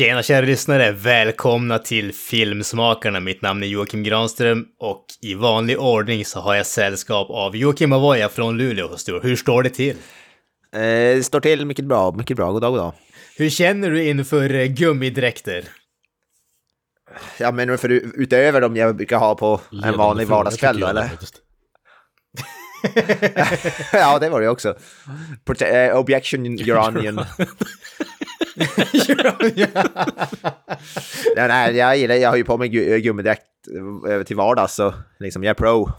Tjena kära lyssnare! Välkomna till Filmsmakarna. Mitt namn är Joakim Granström och i vanlig ordning så har jag sällskap av Joakim Avoya från Luleå. Hur står det till? Eh, det står till mycket bra, mycket bra. God dag, god dag. Hur känner du inför eh, gummidräkter? Ja, men för utöver de jag brukar ha på en vanlig vardagskväll då, eller? ja, det var det också. Prote uh, objection, your onion. nej, nej, jag gillar, jag har ju på mig gummidräkt eh, till vardags så liksom jag är pro.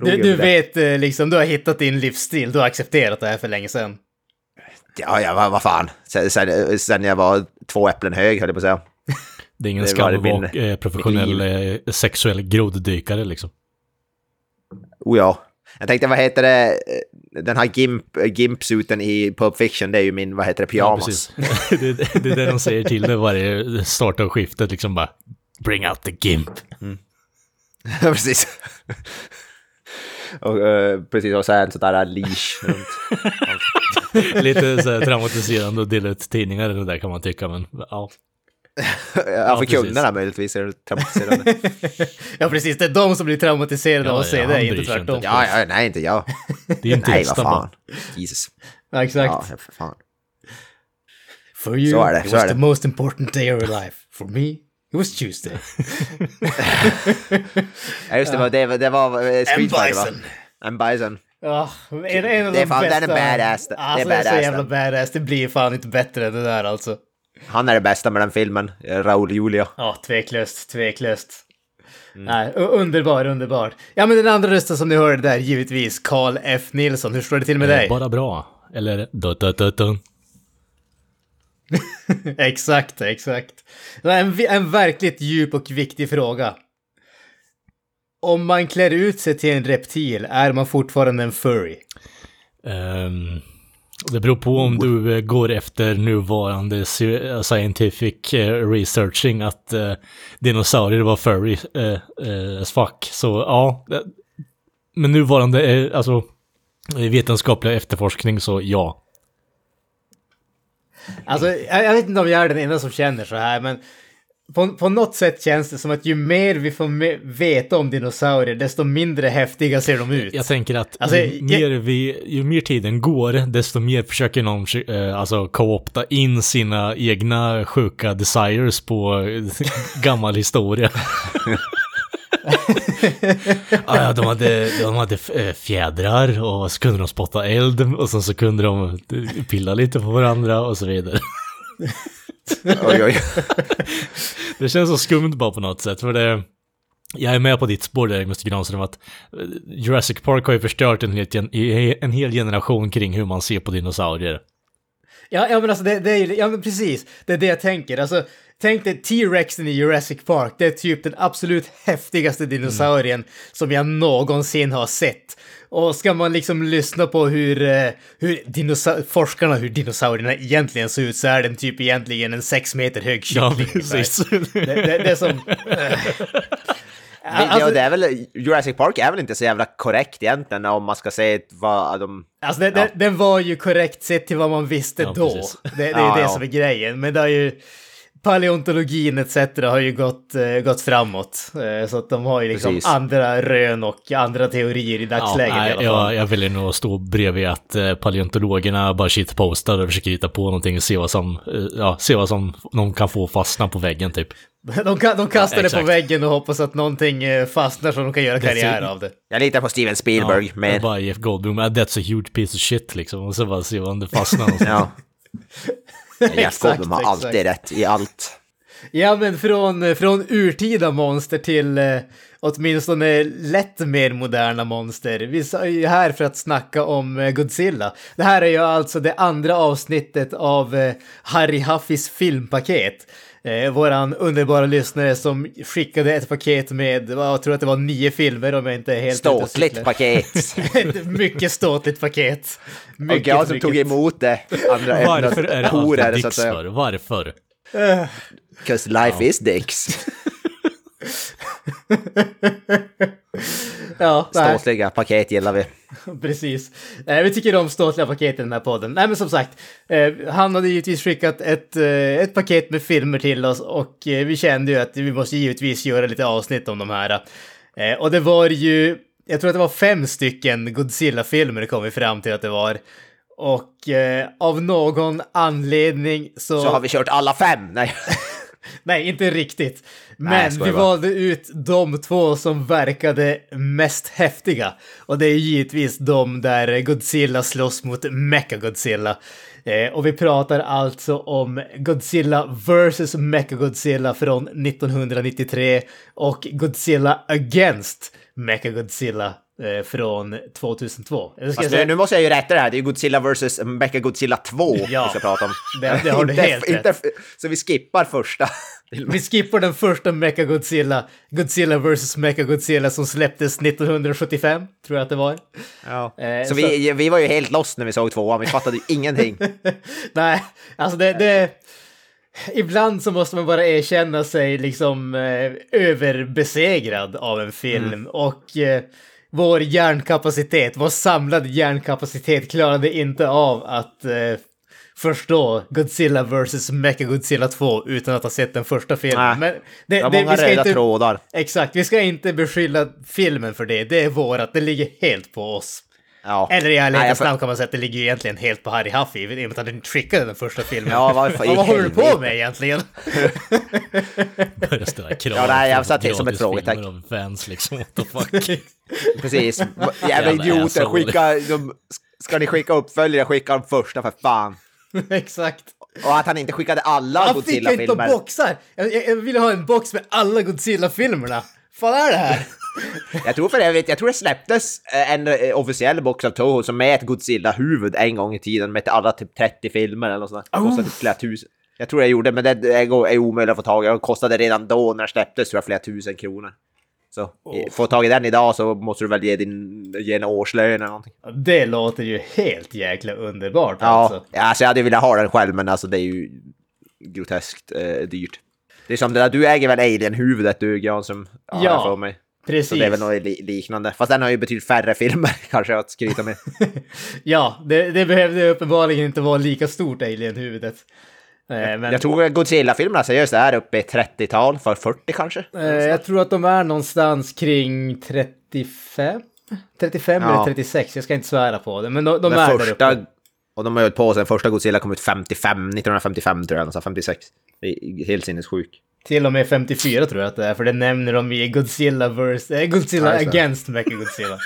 Du, du vet eh, liksom, du har hittat din livsstil, du har accepterat det här för länge sedan. Ja, ja, vad, vad fan. Sen, sen, sen jag var två äpplen hög, höll jag på att säga. Det är ingen skam att vara eh, professionell sexuell groddykare liksom. Oh ja. Jag tänkte, vad heter det, den här gimp, gimpsuten i Pulp Fiction, det är ju min, vad heter det, pyjamas. Ja, det, det, är det de säger till det varje start av skiftet, liksom bara bring out the gimp. Mm. precis. och, uh, precis, och så en sån där leash runt. Lite så här traumatiserande att dela ut tidningar det där kan man tycka, men ja. ja, för kunderna möjligtvis är det traumatiserande. ja, precis. Det är de som blir traumatiserade ja, av att se det, inte tvärtom. Ja, ja, nej, inte jag. Det är inte Nej, vad fan. Jesus. Ja, exakt. Ja, för fan. For you, så är det, it was the most important day of your life. For me, it was Tuesday. ja, just det, var, det, det var Street Fighter, va? En Bison. Ja, en, en av det är fan, bästa. Den är badass. Alltså, det är, badass, så jävla badass. Det blir fan inte bättre än det där alltså. Han är det bästa med den filmen, Raul Julia. Ja, tveklöst, tveklöst. Mm. Nej, underbar, underbar. Ja, men den andra rösten som ni hörde där, givetvis Carl F. Nilsson. Hur står det till med dig? Bara bra. Eller dun, dun, dun, dun. exakt, exakt. En, en verkligt djup och viktig fråga. Om man klär ut sig till en reptil, är man fortfarande en furry? Um, det beror på om du eh, går efter nuvarande eh, scientific eh, researching att dinosaurier var furry as fuck. Så ja, med nuvarande alltså, vetenskapliga efterforskning så ja. Alltså, jag vet inte om jag är den enda som känner så här, men på, på något sätt känns det som att ju mer vi får veta om dinosaurier, desto mindre häftiga ser de ut. Jag tänker att alltså, ju, mer vi, ju mer tiden går, desto mer försöker någon eh, alltså, co-opta in sina egna sjuka desires på gammal historia. ah, ja, de hade, de hade eh, fjädrar och så kunde de spotta eld och sen så kunde de pilla lite på varandra och så vidare. oj, oj. det känns så skumt bara på något sätt. För det, jag är med på ditt spår där, Mr. Granström, att eh, Jurassic Park har ju förstört en hel, en hel generation kring hur man ser på dinosaurier. Ja, ja men alltså det, det är ju, ja men precis, det är det jag tänker. Alltså, tänk dig T-Rexen i Jurassic Park, det är typ den absolut häftigaste dinosaurien mm. som jag någonsin har sett. Och ska man liksom lyssna på hur, eh, hur forskarna, hur dinosaurierna egentligen ser ut, så är den typ egentligen en sex meter hög kyckling. Ja, precis. Det, det, det, är som... Äh. Alltså, det är väl, Jurassic Park är väl inte så jävla korrekt egentligen om man ska säga vad de... Alltså det, ja. den var ju korrekt sett till vad man visste ja, då. Det, det är ja, det som är grejen. Men det har ju paleontologin etc. har ju gått, eh, gått framåt. Eh, så att de har ju liksom Precis. andra rön och andra teorier i dagsläget ja, nej, i alla fall. Jag, jag vill nog stå bredvid att eh, paleontologerna bara shitpostar och försöker hitta på någonting och se vad som, ja, se vad som de kan få fastna på väggen typ. De, de kastar ja, det på väggen och hoppas att någonting fastnar så de kan göra karriär av det. Jag litar på Steven Spielberg. Ja, med... bara Jeff Goldblum, that's a huge piece of shit liksom. Och så bara se om det fastnar. ja. Goldblum har alltid rätt i allt. Ja, men från, från urtida monster till eh, åtminstone lätt mer moderna monster. Vi är ju här för att snacka om eh, Godzilla. Det här är ju alltså det andra avsnittet av eh, Harry Huffis filmpaket. Eh, våran underbara lyssnare som skickade ett paket med, jag tror att det var nio filmer om jag inte är helt och Ståtligt paket. Ett mycket ståtligt paket. Och Mycket, jag som mycket. tog emot det. Andra Varför är det alltid dicks för? Varför? 'Cause life is dicks. Ja, nej. Ståtliga paket gillar vi. Precis. Eh, vi tycker om ståtliga paket i den här podden. Nej men som sagt, eh, han hade givetvis skickat ett, eh, ett paket med filmer till oss och eh, vi kände ju att vi måste givetvis göra lite avsnitt om de här. Eh, och det var ju, jag tror att det var fem stycken Godzilla-filmer kom vi fram till att det var. Och eh, av någon anledning så... Så har vi kört alla fem. Nej. Nej, inte riktigt. Nej, Men skojar vi valde ut de två som verkade mest häftiga. Och det är givetvis de där Godzilla slåss mot Mechagodzilla. Eh, och vi pratar alltså om Godzilla vs. Mechagodzilla från 1993 och Godzilla Against Mechagodzilla från 2002. Eller ska jag Fast nu, säga- nu måste jag ju rätta det här. Det är Godzilla vs. Mecha Godzilla 2 Ja. vi ska prata om. Det- det har du Inte- helt inte, rätt. Så vi skippar första. Vi skippar den första Mechagodzilla, Godzilla vs. Mechagodzilla som släpptes 1975, tror jag att det var. Ja. Eh, så, så- Vi, vi var ju helt lost när vi såg tvåan. Vi fattade ju ingenting. Nej, alltså det, det... Ibland så måste man bara erkänna sig liksom eh, överbesegrad av en film och eh, vår hjärnkapacitet, vår samlade hjärnkapacitet klarade inte av att eh, förstå Godzilla vs. Mechagodzilla 2 utan att ha sett den första filmen. Nej, Det det, många vi ska röda inte, trådar. Exakt, vi ska inte beskylla filmen för det. Det är vårat, det ligger helt på oss. Ja. Eller i ärlighetens namn kan man säga att det ligger ju egentligen helt på Harry Huff i och med att han inte skickade den första filmen. Ja, varför vad håller du på med egentligen? Börjar ställa krav. Ja, nej, jag satt det som ett frågetecken. av fans liksom. What the fuck? Precis. Jävla idioter. Skicka, de, ska ni skicka uppföljare, skicka de första för fan. Exakt. Och att han inte skickade alla Han fick jag inte Godzilla-filmer. boxar! Jag, jag, jag ville ha en box med alla Godzilla-filmerna. Vad är det här? Jag tror för övrigt, jag tror det släpptes eh, en eh, officiell box av Toho som med ett Godzilla-huvud en gång i tiden med alla typ 30 filmer eller något sånt där. Kostade typ flera tusen. Jag tror jag gjorde, men det är, är omöjligt att få tag i. Det kostade redan då när det släpptes tror jag flera tusen kronor. Så eh, få tag i den idag så måste du väl ge, din, ge en årslön eller någonting. Det låter ju helt jäkla underbart Ja, alltså. ja alltså jag hade velat ha den själv men alltså det är ju groteskt eh, dyrt. Det är som det där, du äger väl Alien-huvudet du Granström? Ja, jag för mig. Precis. Så det är väl något li liknande. Fast den har ju betydligt färre filmer kanske att skryta med. Ja, det, det behövde uppenbarligen inte vara lika stort Alien-huvudet. Eh, Men Jag tror Godzilla-filmerna seriöst är uppe i 30-tal, för 40 kanske? eh, jag tror att de är någonstans kring 35? 35 Ja. eller 36, jag ska inte svära på det. Men de, de är där första, uppe. och de har ju på sen första Godzilla kom ut 55, 1955 tror jag, alltså 56. Det är helt sinnessjuk. Till och med 54 tror jag att det är, för det nämner de i Godzilla vs. Eh, Godzilla Ja, det. Against Mechagodzilla.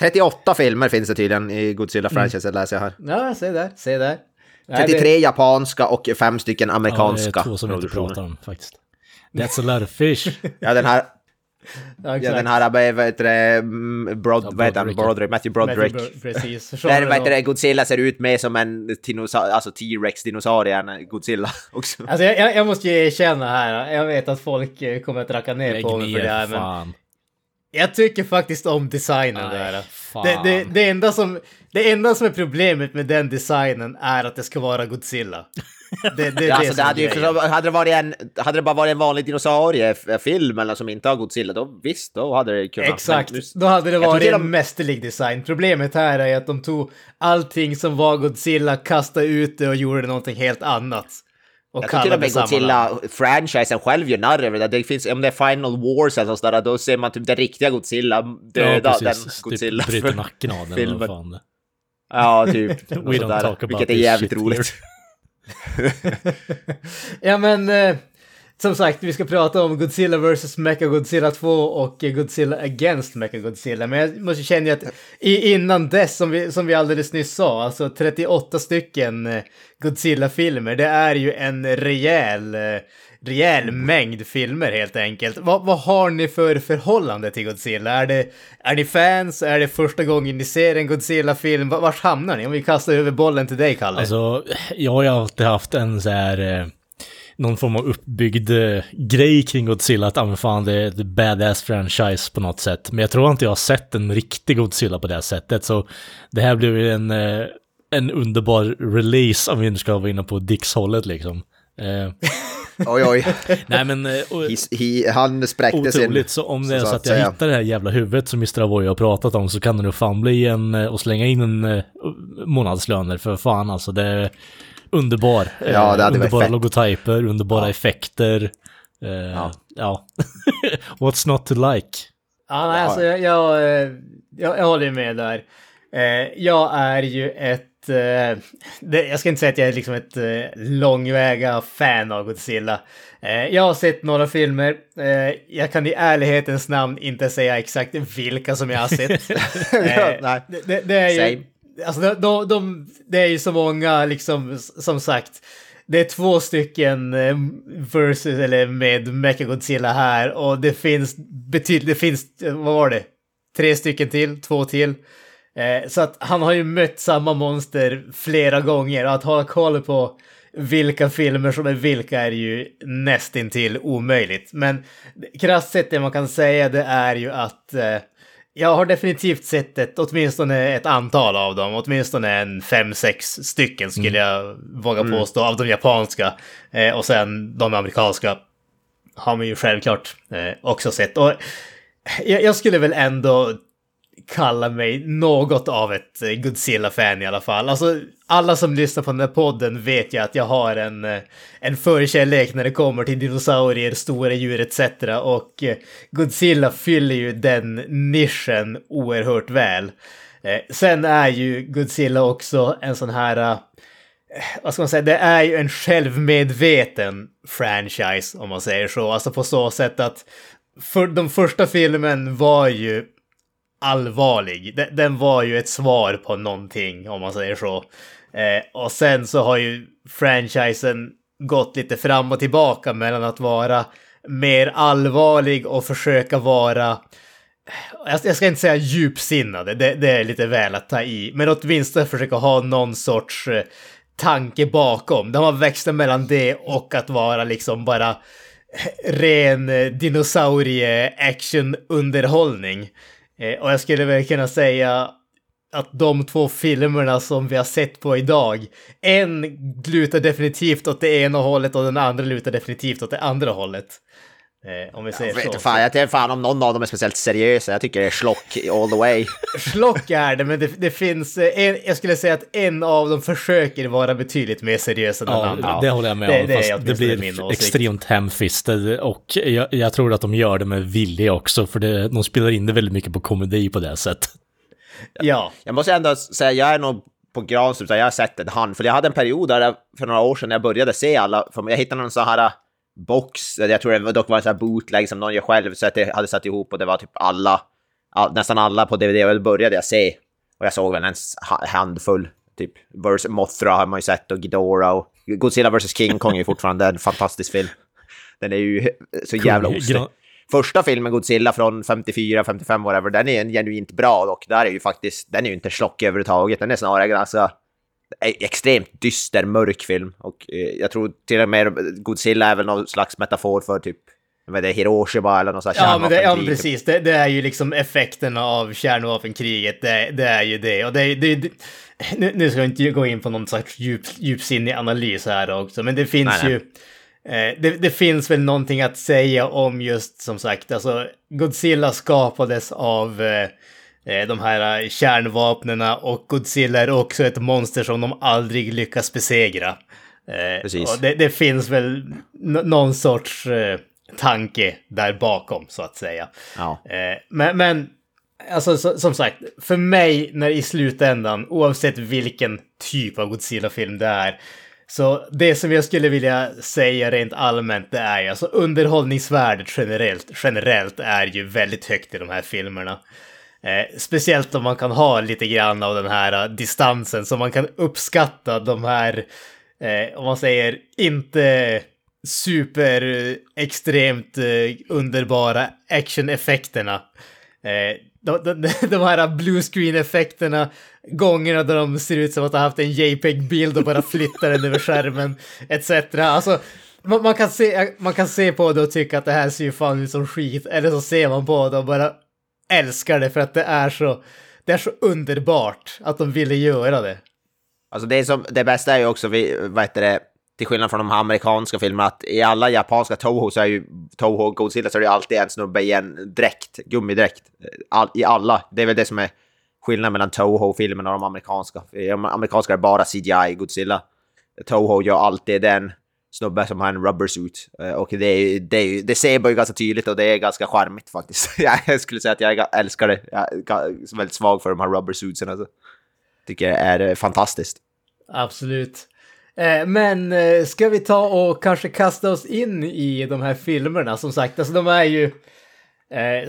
38 filmer finns det tydligen i Godzilla-franchisen läser jag här. ja, se där, se där. Nej, 33 japanska och fem stycken Ja, amerikanska det är två som vi inte pratar om faktiskt. That's a lot of fish. Ja, den här, Ja, ja, den här, vad heter det, mm, Brod, Ja, vad heter han, Broderick. Broderick, Matthew Broderick. Matthew Bro- Precis. Där, vad heter det, Godzilla ser ut mer som en alltså T-Rex-dinosaurie än Godzilla också. Alltså jag, jag, måste ju erkänna här, jag vet att folk eh, kommer att racka ner Lägg på mig för det här, men jag tycker faktiskt om designen Nej, där. Det, det, det, enda som, det enda som är problemet med den designen är att det ska vara Godzilla. Det, det, Ja, alltså, det hade, ju, hade, det varit en, hade det bara varit en vanlig dinosauriefilm eller som inte har Godzilla, då visst, då hade det kunnat. Exakt, Men nu- då hade det varit en och- mästerlig design. Problemet här är att de tog allting som var Godzilla, kastade ut det och gjorde någonting helt annat. Och Jag tror till och med. Godzilla-franchisen själv gör narr över det. det finns, om det är Final Wars eller sådär, då ser man typ den riktiga Godzilla döda den Godzilla. Typ bryter nacken av den filmen. fan Ja, typ. We något don't talk about vilket är jävligt roligt. Ja men, eh, som sagt, vi ska prata om Godzilla vs. Mechagodzilla 2 och Godzilla Against Mechagodzilla. Men jag måste känna ju att i, innan dess, som vi, som vi alldeles nyss sa, alltså 38 stycken eh, Godzilla-filmer, det är ju en rejäl, eh, rejäl mängd filmer helt enkelt. Vad, vad har ni för förhållande till Godzilla? Är, det, är ni fans? Är det första gången ni ser en Godzilla-film? Var- Vart hamnar ni? Om vi kastar över bollen till dig, Kalle. Alltså, jag har ju alltid haft en så här... Eh, någon form av uppbyggd eh, grej kring Godzilla, att ah, fan det är ett badass franchise på något sätt. Men jag tror inte jag har sett en riktig Godzilla på det sättet, så det här blev ju en, eh, en underbar release om vi nu ska vara inne på Dicks-hållet liksom. Eh, Oj, oj. nej men... eh, och- He, he, han spräckte sin... Otroligt, så om det är så, att jag säga. hittar det här jävla huvudet som Mr. Avoy har pratat om så kan det nog fan bli en, eh, och slänga in en eh, månadslöner för fan alltså. Det är underbar. eh, Ja, det hade varit underbara fett. logotyper, underbara effekter. Eh, Ja. ja. What's not to like? Ja, nej, alltså jag, jag, eh, jag, jag håller med där. Eh, jag är ju ett... Eh, det, jag ska inte säga att jag är liksom ett eh, långväga fan av Godzilla. Eh, jag har sett några filmer. Jag kan i ärlighetens namn inte säga exakt vilka som jag har sett. Det, det, det är ju... Same. Alltså de, de, de, det är ju så många, liksom, som sagt. Det är två stycken versus, eller med Mechagodzilla här och det finns betydligt, det finns, vad var det? Tre stycken till, två till. Eh, så att han har ju mött samma monster flera gånger och att hålla koll på vilka filmer som är vilka är ju nästintill omöjligt. Men krasst sett det man kan säga det är ju att eh, jag har definitivt sett ett, åtminstone ett antal av dem, åtminstone en fem, sex stycken skulle jag våga påstå, av de japanska. Eh, och sen de amerikanska har man ju självklart eh, också sett. Och jag, jag skulle väl ändå kalla mig något av ett eh, Godzilla-fan i alla fall. Alltså, alla som lyssnar på den här podden vet ju att jag har en, eh, en förkärlek när det kommer till dinosaurier, stora djur etc. Och eh, Godzilla fyller ju den nischen oerhört väl. Sen är ju Godzilla också en sån här... vad ska man säga, det är ju en självmedveten franchise om man säger så. Alltså på så sätt att för, de första filmen var ju allvarlig. Den, den var ju ett svar på någonting om man säger så. Eh, och sen så har ju franchisen gått lite fram och tillbaka mellan att vara mer allvarlig och försöka vara jag jag ska inte säga djupsinnade, det, det är lite väl att ta i, men åtminstone försöka ha någon sorts eh, tanke bakom. De har växlat mellan det och att vara liksom bara ren eh, dinosaurie-action-underhållning. Eh, och jag skulle väl kunna säga att de två filmerna som vi har sett på idag, en lutar definitivt åt det ena hållet och den andra lutar definitivt åt det andra hållet. Eh, om vi säger Jag vet så. inte fan, jag vet inte fan om någon av dem är speciellt seriösa. Jag tycker det är schlock all the way. Schlock är det, men det, det finns... eh, En, jag skulle säga att en av dem försöker vara betydligt mer seriös än den Ja, andra. det håller jag med Det- om. det det åtminstone blir extremt hemfisted och jag, jag tror att de gör det med vilja också, för det, de spelar in det väldigt mycket på komedi på det sättet. Ja. Jag måste ändå säga, jag är nog på Granström, så jag har sett en hand. För jag hade en period där jag- för några år sedan när jag började se alla, för jag hittade någon sån här box, jag tror det dock var en sån här bootleg som någon gör själv, så att jag hade satt ihop och det var typ alla, all, nästan alla på DVD och då började jag se. Och jag såg väl en ha- handfull, typ vers Mothra har man ju sett och Ghidorah och Godzilla vs King Kong är ju fortfarande en fantastisk film. Den är ju så jävla ostig. Första filmen, Godzilla från 54, 55, whatever, den är en genuint bra och där är ju faktiskt, den är ju inte slock överhuvudtaget. Den är snarare ganska extremt dyster, mörk film. Och eh, jag tror till och med Godzilla är väl någon slags metafor för typ, vad är det, Hiroshima eller något sånt Ja, men, det, ja, men precis. Det, det är ju liksom effekterna av kärnvapenkriget. Det, det är ju det. Och det, det, nu, nu ska jag inte gå in på någon slags djup, djupsinnig analys här också, men det finns Nej, nej. ju... Eh, det, det finns väl någonting att säga om just som sagt, alltså Godzilla skapades av eh, de här kärnvapnena och Godzilla är också ett monster som de aldrig lyckas besegra. Eh, Precis. Det, det finns väl någon sorts eh, tanke där bakom så att säga. Ja. Eh, men, men alltså så, som sagt, för mig när i slutändan, oavsett vilken typ av Godzilla-film det är, Så det som jag skulle vilja säga rent allmänt det är ju alltså underhållningsvärdet generellt, generellt är ju väldigt högt i de här filmerna. Eh, speciellt om man kan ha lite grann av den här uh, distansen så man kan uppskatta de här, eh, om man säger inte super eh, extremt uh, underbara actioneffekterna. Eh, de, de, de här blue screen-effekterna, gångerna där de ser ut som att de haft en JPEG-bild och bara flyttar den över skärmen, etc. Alltså, man, man, kan se, man kan se på det och tycka att det här ser ju fan ut som skit, eller så ser man på det och bara älskar det för att det är så, det är så underbart att de ville göra det. Alltså det, som, det bästa är ju också, vi, vad heter det, till skillnad från de amerikanska filmerna, att i alla japanska Toho så är ju Toho och Godzilla så är det alltid en snubbe i en dräkt, gummidräkt. All, I alla. Det är väl det som är skillnaden mellan Toho-filmerna och de amerikanska. I de amerikanska är bara CGI, Godzilla. Toho gör alltid den snubbe som har en rubber suit. Eh, och det, är, det, är, det ser man ju ganska tydligt och det är ganska charmigt faktiskt. Jag skulle säga att jag älskar det. Jag är väldigt svag för de här rubber suitsen. Alltså. Tycker det är eh, fantastiskt. Absolut. Eh, men ska vi ta och kanske kasta oss in i de här filmerna? Som sagt, alltså de är ju...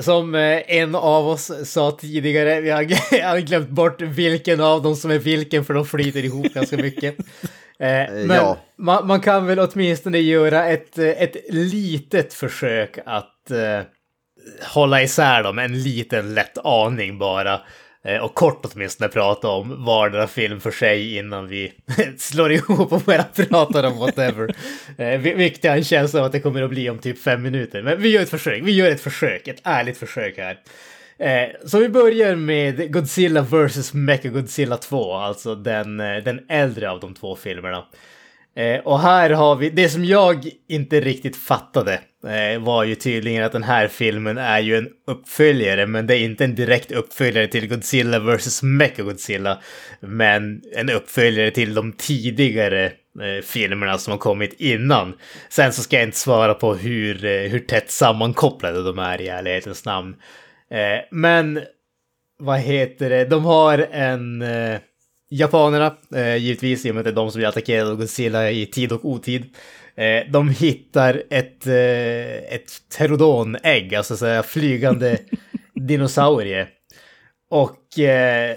Som en av oss sa tidigare, vi har glömt bort vilken av dem som är vilken för de flyter ihop ganska mycket. men ja. man, man, kan väl åtminstone göra ett, ett litet försök att hålla isär dem, en liten lätt aning bara. Eh, och kort åtminstone prata om vardera film för sig innan vi slår ihop och börjar prata om whatever. Eh, vilket jag en känsla av att det kommer att bli om typ fem minuter. Men vi gör ett försök, vi gör ett försök, ett ärligt försök här. Eh, så vi börjar med Godzilla vs. Mechagodzilla 2, alltså den, eh, den äldre av de två filmerna. Eh, och här har vi, det som jag inte riktigt fattade eh, var ju tydligen att den här filmen är ju en uppföljare, men det är inte en direkt uppföljare till Godzilla vs. Mechagodzilla, men en uppföljare till de tidigare eh, filmerna som har kommit innan. Sen så ska jag inte svara på hur, eh, hur tätt sammankopplade de är i ärlighetens namn. Eh, men vad heter det, de har en eh, japanerna, eh, givetvis i och med att det är de som blir attackerade av Godzilla i tid och otid. Eh, de hittar ett, eh, ett pterodonägg, alltså så flygande dinosaurie. Och eh,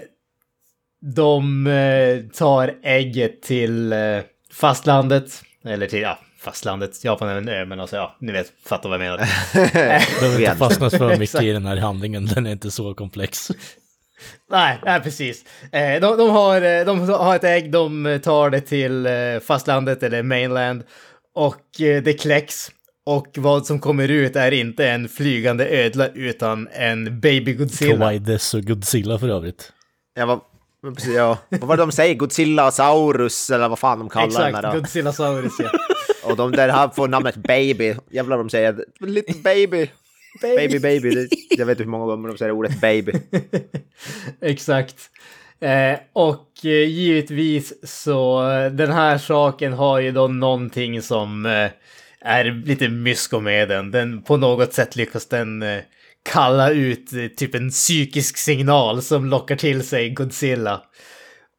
de eh, tar ägget till eh, fastlandet, eller till, ja, fastlandet, Japan är en ö, men alltså ja, ni vet, fattar vad jag menar. Behöver inte fastna för mycket i den här handlingen, den är inte så komplex. Nej, nej precis. Eh, de, de, har, eh, de har ett ägg, de tar det till eh, fastlandet eller mainland och det kläcks. Och vad som kommer ut är inte en flygande ödla utan en baby Godzilla. Kawaides och Godzilla för övrigt. Ja, vad, ja. vad var det de säger? Godzilla-saurus eller vad fan de kallar Exakt, den här då? Godzilla-saurus ja. och de där här får namnet Baby. Jävlar de säger Little Baby. Baby, baby. Det, jag vet inte hur många gånger de säger ordet baby. Exakt. Eh, och eh, givetvis så den här saken har ju då någonting som eh, är lite mysko med den. den. På något sätt lyckas den eh, kalla ut eh, typ en psykisk signal som lockar till sig Godzilla.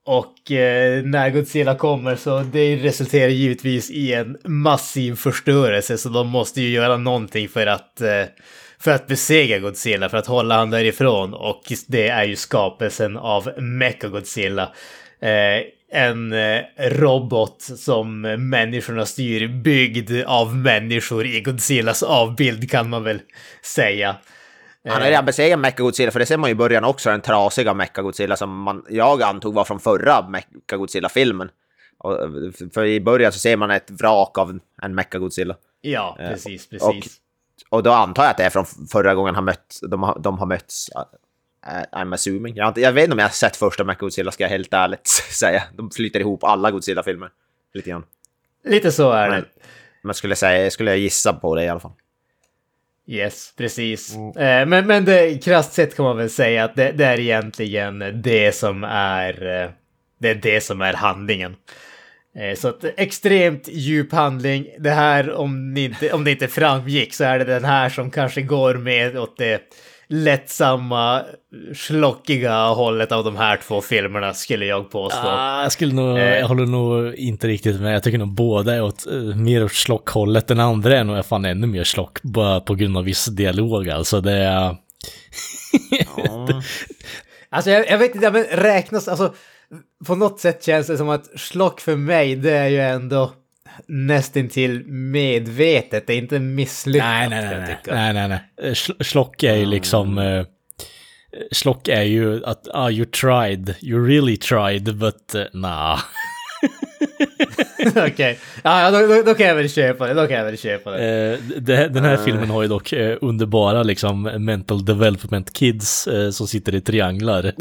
Och eh, när Godzilla kommer så det resulterar givetvis i en massiv förstörelse så de måste ju göra någonting för att eh, för att besegra Godzilla, för att hålla han därifrån. Och det är ju skapelsen av Mechagodzilla. Eh, en eh, robot som människorna styr, byggd av människor i Godzillas avbild kan man väl säga. Han har redan besegrat Mecha-Godzilla, för det ser man ju i början också, den trasiga Mecha-Godzilla som man, jag antog var från förra Mecha-Godzilla-filmen. För i början så ser man ett vrak av en Mecha-Godzilla. Ja, eh, precis, precis. Och och då antar jag att det är från förra gången han mött, de, har, de har mötts. I'm assuming. Jag, jag vet inte om jag har sett första Mac Godzilla, ska jag helt ärligt säga. De flyter ihop alla Godzilla-filmer. Lite grann. Lite så är det. Men skulle, säga, skulle jag gissa på det i alla fall. Yes, precis. Mm. Eh, men, men det, krasst sett kan man väl säga att det, det, är egentligen det som är, eh, det är det som är handlingen. Eh, så att extremt djup handling. Det här, om, inte, om det inte framgick, så är det den här som kanske går med åt det lättsamma, slockiga hållet av de här två filmerna skulle jag påstå. Ah, jag skulle nog, Eh. jag håller nog inte riktigt med. Jag tycker nog båda är åt, eh, mer åt slockhållet. Den andra är nog fan ännu mer slock bara på grund av viss dialog alltså. Det är... Alltså jag, jag vet inte, men räknas, alltså på något sätt känns det som att slock för mig, det är ju ändå nästintill medvetet, det är inte misslyckat. Nej, nej, nej, nej, nej, nej, nej. Sl- Slock är ju liksom... eh, Slock är ju att, ah, you tried, you really tried, but uh, nah. Okej, ja, ja, då, då, då kan jag väl köpa det, då kan jag väl köpa det. Eh, det, den här filmen har ju dock eh, underbara liksom mental development kids eh, som sitter i trianglar.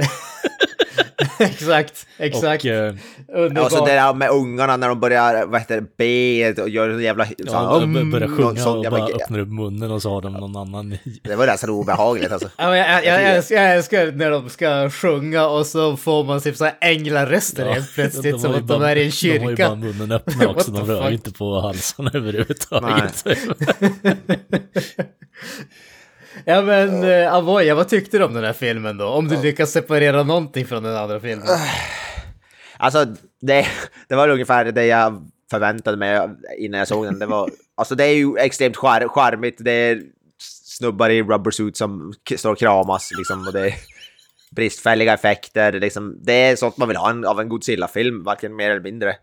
exakt, exakt. Och, eh, Underbart. Och så det där med ungarna när de börjar, vad heter det, be och gör en jävla... Så, ja, de mm, börjar sjunga sån och jävla bara öppnar upp munnen och så har de någon annan. Det var nästan obehagligt alltså. Ja, men jag, jag, jag, älskar, jag älskar när de ska sjunga och så får man typ så här änglaröster helt plötsligt har som att de bara- är i en De har ju bara kyrka. munnen öppna också, de rör fuck? ju inte på halsarna överhuvudtaget. Ja men uh, Avoya, vad tyckte du om den här filmen då? Om du lyckas separera någonting från den andra filmen. Alltså, det, det var ungefär det jag förväntade mig innan jag såg den. Det, var, alltså, det är ju extremt char, charmigt. Det är snubbar i rubber suit som står och kramas liksom, och det är bristfälliga effekter. Liksom. Det är sånt man vill ha en, av en Godzilla-film, varken mer eller mindre.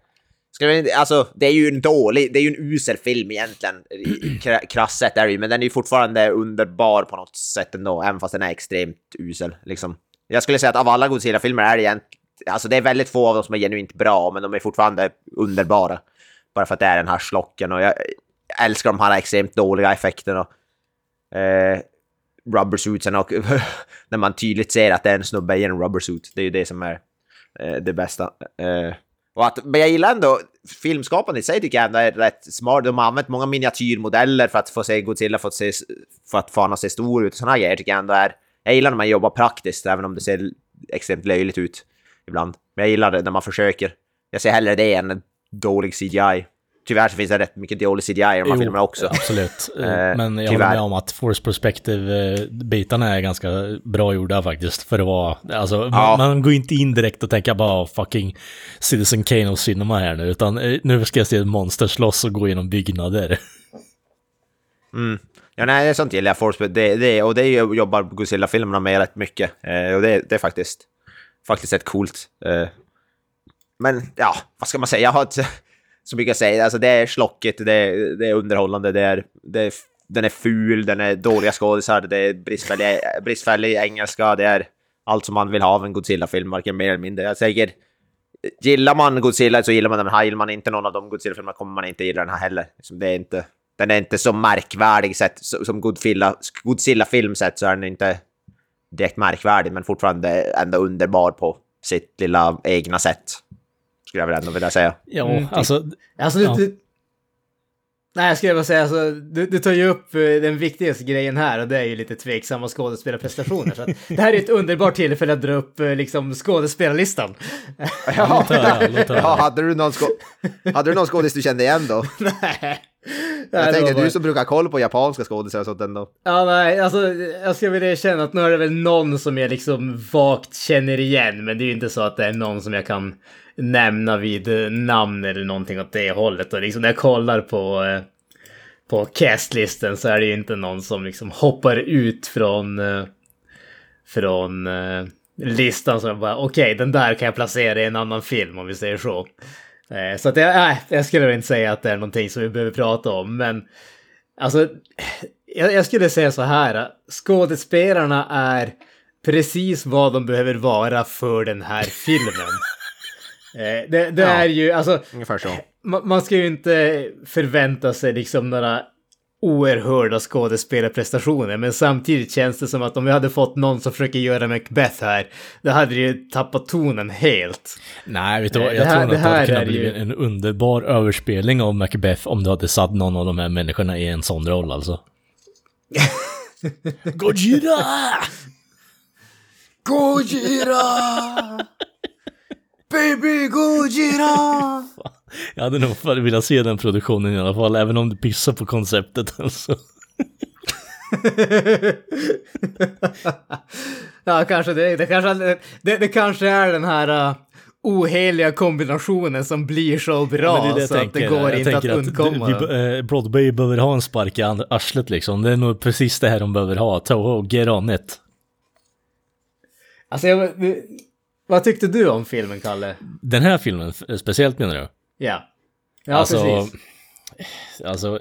Ska vi, alltså, det är ju en dålig, det är ju en usel film egentligen. I, i kra- krasst sett är det ju, men den är ju fortfarande underbar på något sätt ändå, även fast den är extremt usel. Liksom. Jag skulle säga att av alla Godzilla-filmer är det egentligen, alltså det är väldigt få av dem som är genuint bra, men de är fortfarande underbara. Bara för att det är den här slocken och jag älskar de här extremt dåliga effekterna. Eh, rubbersuitsen och när man tydligt ser att det är en snubbe i en rubbersuit. Det är ju det som är eh, det bästa. Eh, och att, men jag gillar ändå filmskapandet i sig tycker jag ändå är rätt smart. De har använt många miniatyrmodeller för att få se Godzilla, för att, se, för att få honom att se stor ut. Sådana grejer tycker jag ändå är... Jag gillar när man jobbar praktiskt, även om det ser extremt löjligt ut ibland. Men jag gillar det när man försöker. Jag ser hellre det än en dålig CGI. Tyvärr så finns det rätt mycket dålig CGI i de här Jo, filmerna också. Absolut. Eh, Men jag tyvärr. håller med om att Force Perspective-bitarna är ganska bra gjorda faktiskt. För det var, alltså, Ja. man, man går inte in direkt och tänker bara fucking Citizen Kane och Cinema här nu. Utan eh, nu ska jag se ett monster slåss och gå genom byggnader. Mm. Ja, nej, det är sånt gillar jag. Force, det, det, och det jobbar Godzilla-filmerna med rätt mycket. Eh, och det, det är faktiskt, faktiskt rätt coolt. Eh, men ja, vad ska man säga? Jag har inte så mycket säga. Alltså, det är slockigt, det är, det är underhållande, det är, det är, den är ful, den är dåliga skådisar, det är bristfällig, bristfällig engelska, det är allt som man vill ha av en Godzilla-film, varken mer eller mindre. Jag säger, gillar man Godzilla så gillar man den här. Gillar man inte någon av de Godzilla-filmerna kommer man inte gilla den här heller. Liksom, det är inte, den är inte så märkvärdig sett, som Godzilla, Godzilla-film sett så är den inte direkt märkvärdig, men fortfarande ändå underbar på sitt lilla egna sätt. Skulle jag väl ändå vilja säga. Ja, Mm. alltså, Alltså, du, Ja. du, nej, jag skulle bara säga, alltså, du, du tar ju upp eh, den viktigaste grejen här och det är ju lite tveksamma skådespelarprestationer. Så att, det här är ett underbart tillfälle att dra upp eh, liksom, skådespelarlistan. Ja, låt höra, låt höra. ja hade, du någon skå- hade du någon skådis du kände igen då? nej. Jag det tänkte bara- du som brukar ha koll på japanska skådisar och sånt ändå. Ja, nej, alltså jag ska väl erkänna att nu är det väl någon som jag liksom vagt känner igen, men det är ju inte så att det är någon som jag kan nämna vid eh, namn eller någonting åt det hållet. Och liksom när jag kollar på, eh, på castlisten så är det ju inte någon som liksom hoppar ut från, eh, från listan som jag bara okej, den där kan jag placera i en annan film om vi säger så. Så att jag, jag skulle inte säga att det är någonting som vi behöver prata om, men Alltså, jag, jag skulle säga så här. Skådespelarna är precis vad de behöver vara för den här filmen. Eh, det det Ja. är ju, alltså, Ungefär så. ma- man ska ju inte förvänta sig liksom några oerhörda skådespelarprestationer, men samtidigt känns det som att om vi hade fått någon som försöker göra Macbeth här, då hade det ju tappat tonen helt. nej, vet du vad? Eh, Jag här- tror nog det att det hade kunnat bli ju- en underbar överspelning av Macbeth om du hade satt någon av de här människorna i en sån roll alltså. Gojira! Gojira! Baby Gojira! Jag hade nog velat se den produktionen i alla fall, även om du pissar på konceptet alltså. ja, kanske det. Det kanske, det, det kanske är den här uh, oheliga kombinationen som blir så bra det det så att det går jag inte att tänker undkomma. vi, eh, Broadway behöver ha en spark i arslet liksom. Det är nog precis det här de behöver ha. Toho, get on it. Alltså, jag, vad tyckte du om filmen, Kalle? Den här filmen speciellt menar du? Ja. Ja, alltså, precis. Alltså,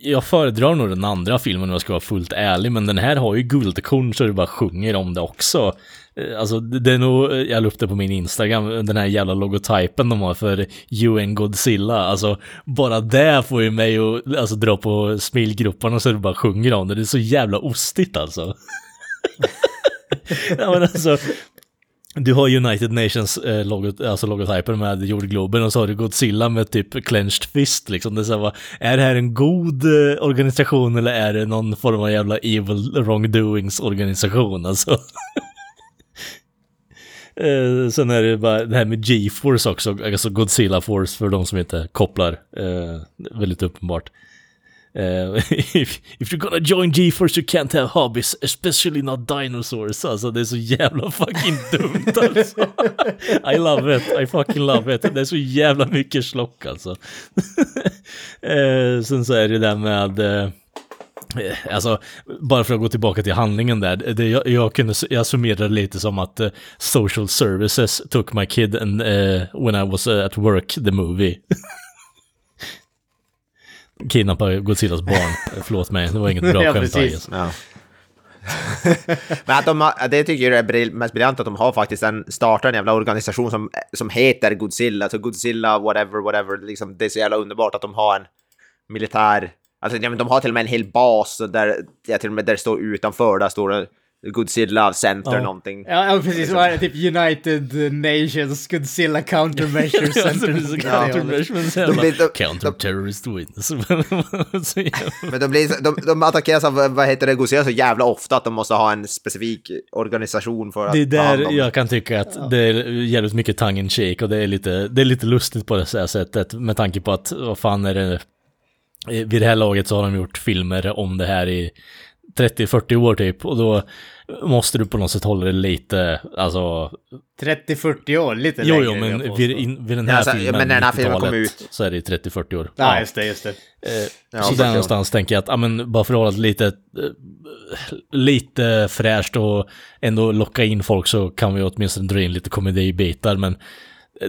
jag föredrar nog den andra filmen om jag ska vara fullt ärlig, men den här har ju guldkorn så det bara sjunger om det också. Eh, Alltså, det är nog, jag la upp det på min Instagram, den här jävla logotypen de har för UN Godzilla. Alltså, bara det får ju mig att alltså, dra på smilgrupparna så det bara sjunger om det. Det är så jävla ostigt alltså. ja, men alltså, du har United Nations eh, logot, alltså logotypen med jordgloben och så har du Godzilla med typ clenched fist liksom. Det är, så här, är det här en god eh, organisation eller är det någon form av jävla evil wrongdoings organisation alltså? eh, sen är det bara det här med G-force också, alltså Godzilla force för de som inte kopplar. Eh, väldigt uppenbart. Eh, if, if you're gonna join GeForce you can't have hobbies, especially not dinosaurs. Alltså det är så jävla fucking dumt alltså. I love it, I fucking love it. Det är så jävla mycket slock alltså. eh, sen så är det där med... Eh, Alltså, bara för att gå tillbaka till handlingen där. Det, jag, jag, kunde, jag summerade lite som att eh, Social Services took my kid and, eh, when I was eh, at work, the movie. Kidnappa Godzillas barn. Förlåt mig, det var inget bra Ja, skämt. Ja. Men att de har, det tycker jag är mest briljant att de har faktiskt en, startat en jävla organisation som, som heter Godzilla, så Godzilla whatever whatever, liksom, det är så jävla underbart att de har en militär, alltså ja, men de har till och med en hel bas där, ja, till och med där det står utanför, där står det Godzilla Center Ja. någonting. Ja, ja, precis. Vad är det? Typ United Nations Godzilla Countermeasure Ja, så Center. Ja. de- Counter-terrorist wins. Men de, blir, de, de attackeras av, vad heter det, Godzilla så jävla ofta att de måste ha en specifik organisation för att Det är där jag kan tycka att det är jävligt mycket tongue in shake och det är lite, det är lite lustigt på det här sättet med tanke på att, vad fan är det, vid det här laget så har de gjort filmer om det här i 30-40 år typ och då måste du på något sätt hålla det lite, alltså, 30-40 år, lite jo längre. jo men vid, in, vid den här Ja, alltså, filmen, men när den här filmen kom 90-talet, ut. så är det 30-40 år. Ja, just det, just det. Eh, Ja, så för där någonstans tänker jag att, ja men bara för att hålla det lite, eh, lite fräscht och ändå locka in folk så kan vi åtminstone dra in lite komedibitar men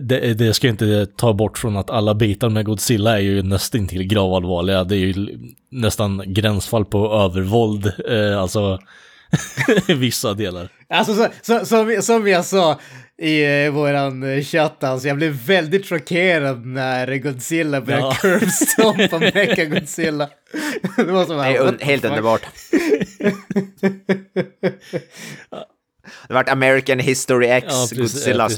det, det ska ju inte ta bort från att alla bitar med Godzilla är ju nästan till gravallvarliga. Det är ju nästan gränsfall på övervåld, eh, alltså vissa delar. Alltså, så, så, som, som jag sa i eh, våran eh, chatt, alltså, jag blev väldigt chockerad när Godzilla började Ja. curvestompa Mecha Godzilla. det var som Det är un- helt underbart. Det vart American History X Ja, precis, Godzilla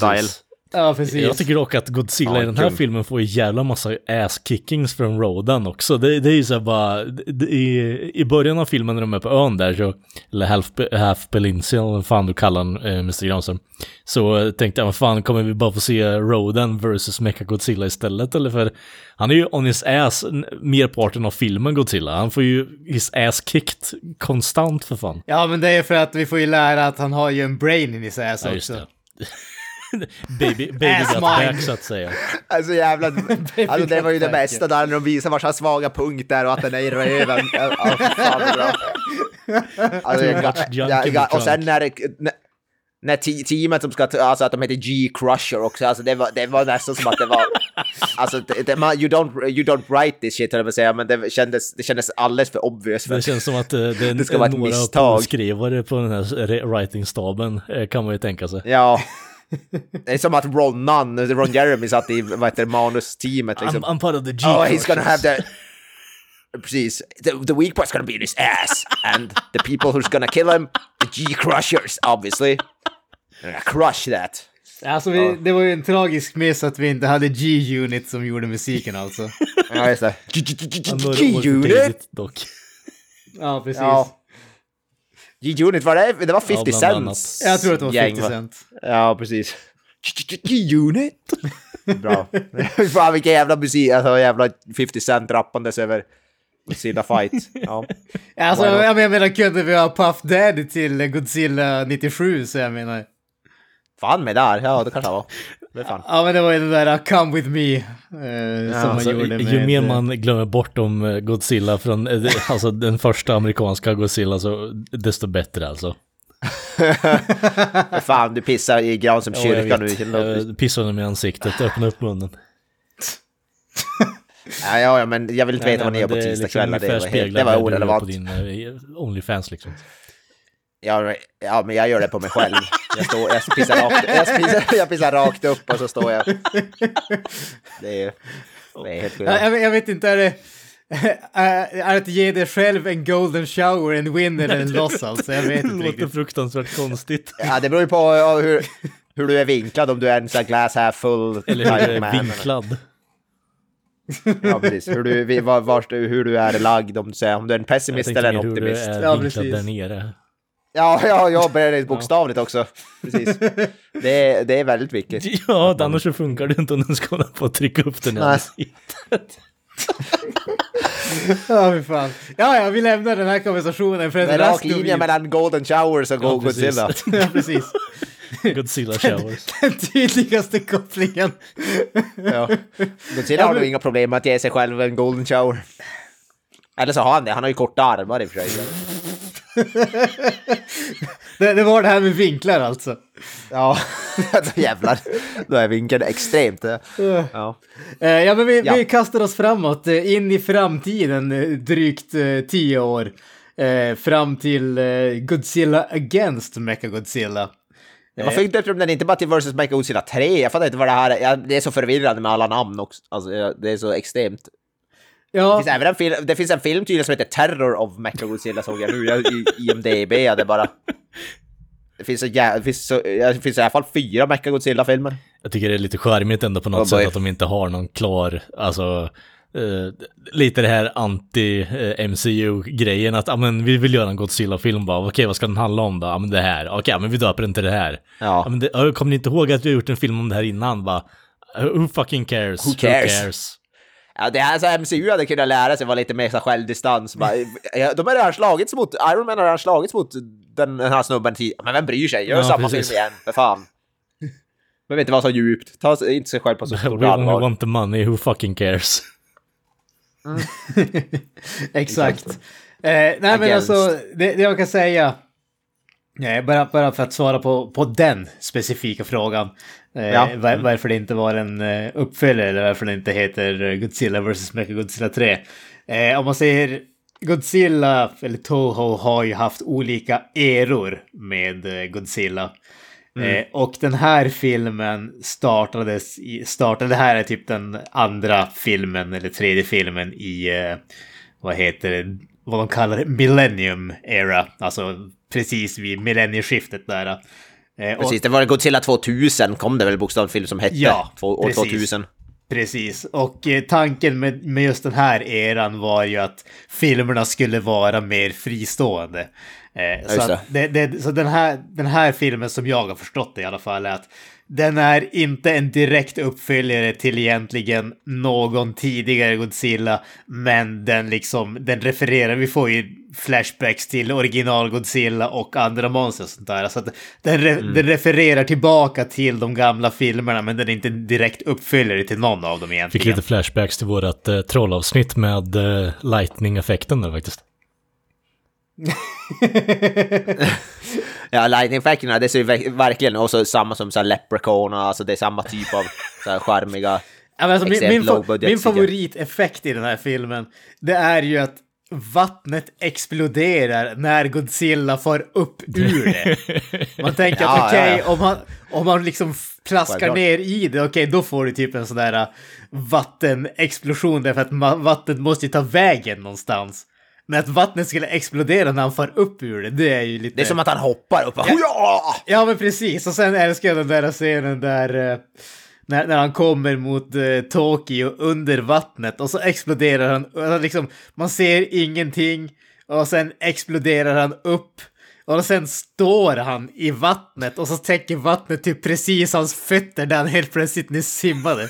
ja, precis. Ja, precis. Jag tycker dock att Godzilla Ja, i den här kul. filmen får en jävla massa ass-kickings från Rodan också. Det, det är ju så bara, det, i, i början av filmen när de är på ön där, så, eller Half, half Peninsula, eller vad fan du kallar den, eh, Mr. Granström, så tänkte jag, vad fan, kommer vi bara få se Rodan versus Mecha Godzilla istället? Eller för han är ju on his ass merparten av filmen Godzilla. Han får ju his ass kicked konstant för fan. Ja, men det är för att vi får ju lära att han har ju en brain in his ass Ja, just också. det. baby baby got back så att säga. Alltså jävla... Alltså det var ju det bästa där när de visar vars hans svaga punkt är och att den är i röven. Alltså, jag, jag, jag, och sen när, när, när te- teamet som ska, alltså att de heter G-Crusher också, alltså det var, det var nästan som att det var, alltså det, det, man, you, don't, you don't write this shit jag säga, men det kändes, det kändes alldeles för obvious. För, Det känns som att eh, det är Det ska vara ett några misstag. skrivare på den här writing-staben, eh, kan man ju tänka sig. ja. Det är som att Ron Nunn, Ron Jeremy satt i, vad heter manusteamet liksom. I'm, I'm part of the G Oh, he's gonna have the... Precis. The, the weak part's gonna be in his ass. And the people who's gonna kill him, the G-crushers, obviously. They're gonna crush that. Alltså, vi, det var ju en tragisk miss att vi inte hade G-Unit som gjorde musiken alltså. Ja, just det. G-unit! dock. Ja, precis. Ja. G-unit, var det? Det var 50 bland cents. Jag tror att det var gäng, 50 va? cent. Ja, precis. G-unit! Bra. Fan vilken jävla musik, alltså jävla 50 cent rappandes över Godzilla fight. Ja. Alltså, jag menar, jag menar, kunde vi ha Puff Daddy till Godzilla 97 så jag menar. Fan med där, ja det kanske var. Det är fan. Ja men det var ju den där uh, Come With Me. eh, som man Alltså, gjorde med... ju mer man glömmer bort om Godzilla från, eh, det- alltså den första amerikanska Godzilla, så desto bättre alltså. Fan, du pissar i Granströms Ja, jag kyrka nu. Ja, pissade mig i ansiktet, öppna upp munnen. ja, ja, men jag vill inte veta vad ni gör på det är tisdagskvällar. liksom det, var helt- det var det du gör på orelevant. din eh, Onlyfans liksom. Ja, men- ja, men jag gör det på mig själv. Jag, står, jag, pissar rakt, jag, pissar, jag pissar rakt upp och så står jag. Det är, det är helt Ja, sjukt. jag, jag vet inte, är det... Är det att ge dig själv en golden shower, en win eller en loss alltså? Jag vet Det inte låter riktigt. fruktansvärt konstigt. Ja, det beror ju på ja, hur, hur du är vinklad, om du är en sån här glass half full Eller hur det är man. vinklad. Ja, precis. Hur du, var, var, hur du är lagd, om du, säger, om du är en Jag pessimist tänkte eller en mer hur du optimist. är Ja, vinklad precis. där nere. Ja, ja, jag börjar bokstavligt också. Precis. Det, är- det är väldigt viktigt. Ja, annars så funkar det inte om den ska hålla på att trycka upp den ansiktet. Ja, fy fan. Ja, ja, vi lämnar den här konversationen för Det är rak linje mellan Golden Showers och Ja, precis. Godzilla. Ja, precis. Godzilla showers. Den tydligaste kopplingen. Ja. Godzilla har nog inga problem med att ge sig själv en Golden Shower. Eller så har han det, han har ju korta armar i och för sig. Det, det var det här med vinklar alltså. Ja, alltså jävlar. Då är vinkeln extremt. Ja. Eh, ja, men vi, Ja. vi kastar oss framåt, eh, in i framtiden, eh, drygt eh, tio år. Eh, fram till eh, Godzilla Against Mechagodzilla. Varför inte de den inte bara till vs. Mechagodzilla 3? Jag fattar inte vad det här är. Det är så förvirrande med alla namn också. Alltså, det är så extremt. Det Ja, finns även en film, det finns en film tydligen som heter Terror of Mechagodzilla såg jag nu. Jag, i IMDB, ja, det är bara... Det finns, så, jä- det finns, så, det finns i alla fall fyra Mechagodzilla-filmer. Jag tycker det är lite charmigt ändå på något Oh boy. sätt att de inte har någon klar, alltså, eh, lite det här anti-MCU-grejen att, ja men vi vill göra en Godzilla-film bara, okej vad ska den handla om då? Ja men det här, okej men vi döper den till det här. Ja. men det, kommer ni inte ihåg att vi har gjort en film om det här innan? Bara, who fucking cares? Who cares? Ja, det här så MCU hade kunnat lära sig vara lite mer så här självdistans. Bara, ja, de har redan slagits mot, Iron Man har redan slagits mot den, den här snubben tidigare. Men vem bryr sig? Gör Ja, samma precis. film igen, för fan. Behöver inte vara så djupt. Ta inte sig själv på så We stort only allvar. want the money, who fucking cares? exakt. Eh, nej men alltså, det, det jag kan säga, nej, bara, bara för att svara på, på den specifika frågan. Eh, Ja. var, varför det inte var en eh, uppföljare eller varför det inte heter Godzilla vs. Mechagodzilla 3. Eh, om man säger Godzilla, eller Toho, har ju haft olika eror med eh, Godzilla. Eh, och den här filmen startades i, startade, det här är typ den andra filmen eller tredje filmen i, eh, vad heter det, vad de kallar det, Millennium Era. Alltså precis vid millennieskiftet där. Eh, och- Precis, det var Godzilla 2000 kom det väl bokstavligt film som hette. Ja, år precis. 2000. Precis, och eh, tanken med, med just den här eran var ju att filmerna skulle vara mer fristående. Eh, så att det, det, så den, här, den här filmen som jag har förstått det i alla fall är att den är inte en direkt uppföljare till egentligen någon tidigare Godzilla, men den liksom, den refererar, vi får ju flashbacks till original Godzilla och andra monster och sånt där. Så att den, re, Mm. den refererar tillbaka till de gamla filmerna, men den är inte en direkt uppföljare till någon av dem Fick egentligen. lite flashbacks till vårat uh, trollavsnitt med uh, lightning-effekten där faktiskt. Ja, Lightning Factorna, det ser ju ver- verkligen också samma som så här Leprechaun, och alltså det är samma typ av så här charmiga... Ja, alltså, min, min, min favoriteffekt i den här filmen, det är ju att vattnet exploderar när Godzilla far upp ur det. Man tänker Ja, att okej, ja, ja. om man, om man liksom plaskar ner i det, okej, då får du typ en sån där uh, vattenexplosion därför att vattnet måste ju ta vägen någonstans. Men att vattnet skulle explodera när han far upp ur det, det är ju lite... Det är som att han hoppar upp. Ja! Ja, men precis. Och sen älskar jag den där scenen där eh, när, när han kommer mot eh, Tokyo under vattnet och så exploderar han. Och han liksom, man ser ingenting och sen exploderar han upp Och sen står han i vattnet och så täcker vattnet typ precis hans fötter där han helt plötsligt nyss simmade.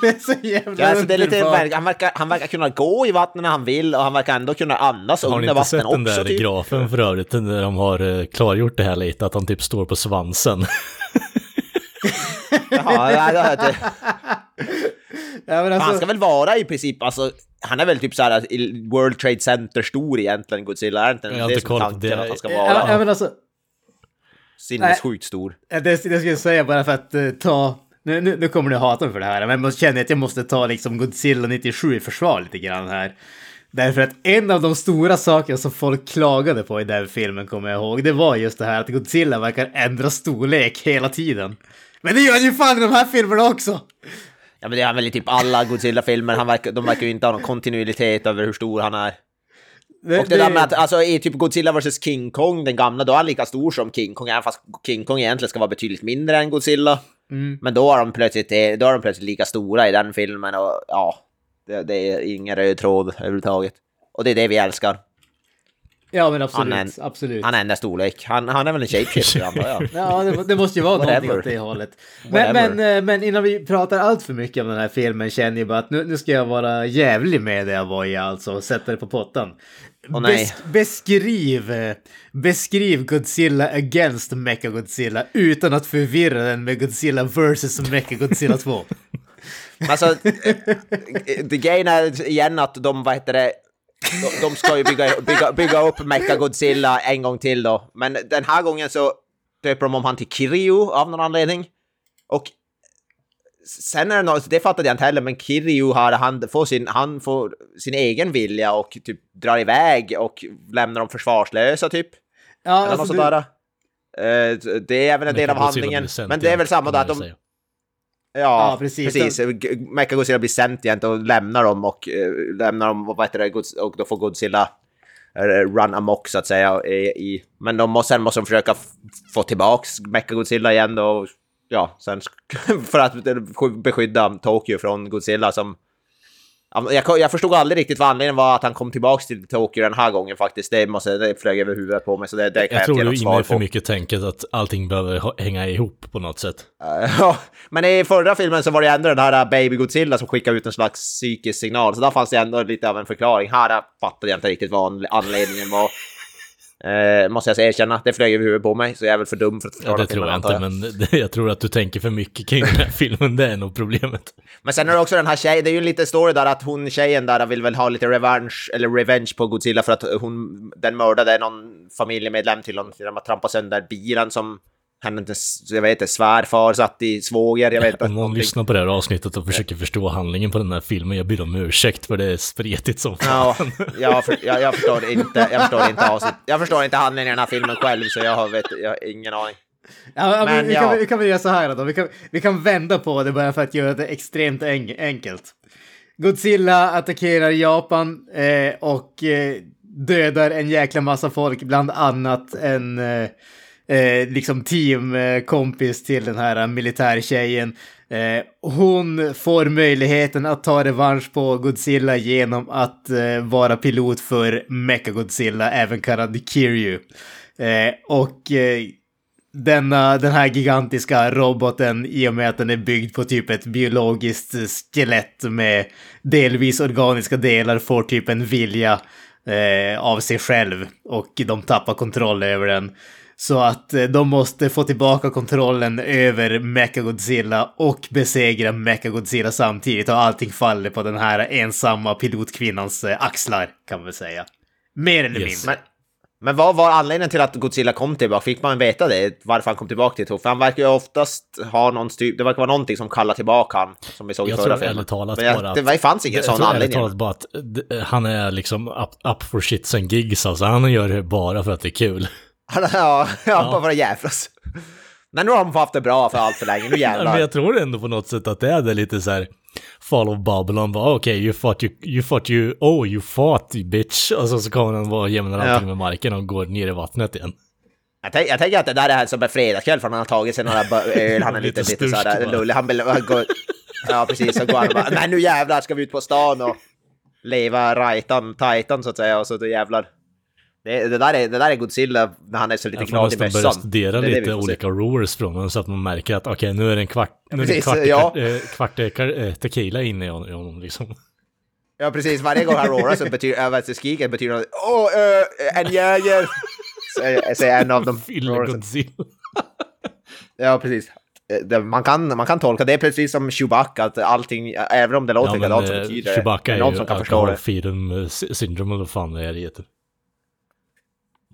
det är så jävla Ja, alltså det är lite, han, verkar, han verkar kunna gå i vattnet när han vill och han verkar ändå kunna andas Har ni under inte vatten sett den också. där Typ. grafen för övrigt, när de har eh, klargjort det här lite, att han typ står på svansen? Jaha, ja, det, det, Ja, men han alltså, ska väl vara i princip, alltså, han är väl typ såhär i World Trade Center stor egentligen, Godzilla, är inte Jag har det inte som koll på tanken det. att han ska vara? ja, men alltså, Sinnessjukt stor. Det, det ska jag säga bara för att eh, ta... Nu, nu, nu kommer ni hata mig för det här, men jag känner att jag måste ta liksom Godzilla 97 i försvar lite grann här. Därför att en av de stora sakerna som folk klagade på i den filmen, kommer jag ihåg, det var just det här att Godzilla verkar ändra storlek hela tiden. Men det gör han ju fan i de här filmerna också! Ja men det är han väl i typ alla Godzilla-filmer, verkar, de verkar ju inte ha någon kontinuitet över hur stor han är. Det, Och det, där med att, alltså i typ Godzilla vs King Kong, den gamla, då är han lika stor som King Kong, även fast King Kong egentligen ska vara betydligt mindre än Godzilla. Mm. Men då är de plötsligt, då är de plötsligt lika stora i den filmen och ja, det, det är ingen röd tråd överhuvudtaget. Och det är det vi älskar. Ja men absolut, Han är- absolut. Han ändrar storlek. Han, han är väl en shapeshifter antar jag. Ja, det, det måste ju vara någonting åt det hållet. Men, men, eh, men innan vi pratar allt för mycket om den här filmen känner jag bara att nu, nu ska jag vara jävlig med det jag var i alltså och sätta det på pottan. Nej. Bes- beskriv, eh, beskriv Godzilla against Mechagodzilla utan att förvirra den med Godzilla vs Mechagodzilla 2. Alltså, eh, det grejen är igen att de, vad heter det, de, de ska ju bygga, bygga, bygga upp Mecha Godzilla en gång till då. Men den här gången så döper de om han till Kiryu av någon anledning. Och sen är det något, det fattade jag inte heller, men Kiryu har, han får sin, han får sin egen vilja och typ drar iväg och lämnar dem försvarslösa typ. Ja, Eller något alltså, sånt du, där. Eh, Det är även en del av Mechagodzilla handlingen. Men det är väl samma att de. Ja, Ja, precis. precis. G- Mechagodzilla blir sentient och lämnar dem och uh, lämnar dem, vad heter det, och då får Godzilla eh, run amok så att säga. I, i, men de måste, sen måste de försöka få tillbaks Mechagodzilla igen då. och, Ja, sen för att beskydda Tokyo från Godzilla som... Jag, jag förstod aldrig riktigt vad anledningen var att han kom tillbaks till Tokyo den här gången faktiskt. Det, måste, det flög över huvudet på mig så det, det kan Jag jag, tror inte du är inne för på. mycket tänket att allting behöver hänga ihop på något sätt. Eh, Ja, men i förra filmen så var det ändå den här uh, Baby Godzilla som skickade ut en slags psykisk signal, så där fanns det ändå lite av en förklaring. Här uh, fattade jag inte riktigt vad anle- anledningen var. Eh, måste jag säga, erkänna, det flög över huvudet på mig, så jag är väl för dum för att Ja, förklara det tror jag inte, men det, jag tror att du tänker för mycket kring den här filmen, det är nog problemet. Men sen är det också den här tjejen, det är ju en liten story där att hon tjejen där vill väl ha lite revansch, eller revenge på Godzilla för att hon, den mördade någon familjemedlem till honom genom att trampa sönder bilen som jag vet inte, svärfar satt i svåger, jag vet inte. Om någon lyssnar på det här avsnittet och försöker förstå handlingen på den här filmen, jag ber om ursäkt för det är spretigt som Ja, fan. jag, för, jag, jag förstår inte, jag förstår inte avsnitt, jag förstår inte handlingen i den här filmen själv så jag har, vet, jag har ingen aning. ja, ja, men men vi, ja. kan, vi kan väl göra så här då. Vi kan, vi kan vända på det bara för att göra det extremt en, enkelt. Godzilla attackerar Japan eh, och eh, dödar en jäkla massa folk, bland annat en eh, eh, liksom teamkompis till den här militärtjejen. Eh, hon får möjligheten att ta revansch på Godzilla genom att eh, vara pilot för Mechagodzilla, även kallad Kiryu. Eh, och eh, denna, den här gigantiska roboten, i och med att den är byggd på typ ett biologiskt eh, skelett med delvis organiska delar, får typ en vilja eh, av sig själv och de tappar kontroll över den. Så att eh, de måste få tillbaka kontrollen över Mechagodzilla och besegra Mechagodzilla samtidigt och allting faller på den här ensamma pilotkvinnans eh, axlar kan man väl säga. Mer eller Yes. mindre. Men, men vad var anledningen till att Godzilla kom tillbaka? Fick man veta det? Varför han kom tillbaka till Tokyo? För han verkar ju oftast ha någon styr... Det verkar vara någonting som kallar tillbaka han, som vi såg i Jag förra tror filmen. ärligt talat Men jag, bara det att- var- fanns ingen Jag sån tror ärligt anledning. talat bara att han är liksom up, up for shits and gigs, alltså han gör det bara för att det är kul. Ja, ja, bara för att jävlas. Men nu har de haft det bra för allt för länge, nu Men jävlar. jag tror ändå på något sätt att det är det lite så här Fall of Babylon, bara okej, you fought you, you fought you, oh you fought you bitch. Och så, så kommer han bara jämnar Ja. allting med marken och går ner i vattnet igen. Jag, tänk, jag tänker att det där är som en fredagskväll för han har tagit sig några öl, han är lite, Lite lite sådär lullig. Han han går, Ja, precis. Så går han och bara, nej nu jävlar ska vi ut på stan och leva rajtan, tajtan så att säga. Och så då jävlar Det, det, där är, det där är Godzilla när han är så lite knadig i börja mössan. studera Det är det vi lite olika roars från honom så att man märker att okej, nu är det en kvart, nu är det kvart, ja. ja. kvart eh, kar- eh, tequila inne i hon- i honom liksom. Ja, precis. Varje gång han roarar så betyder, vad skriker betyder det Åh, äh, en jäger! Säger en av dem. Godzilla. Ja, precis. Eh, Det, man, kan, man kan tolka det är precis som Chewbacca, att allting, även om det låter Ja, likadant så eh, betyder det Chewbacca det är ju som kan förstå det. syndrom eller vad fan det är det heter.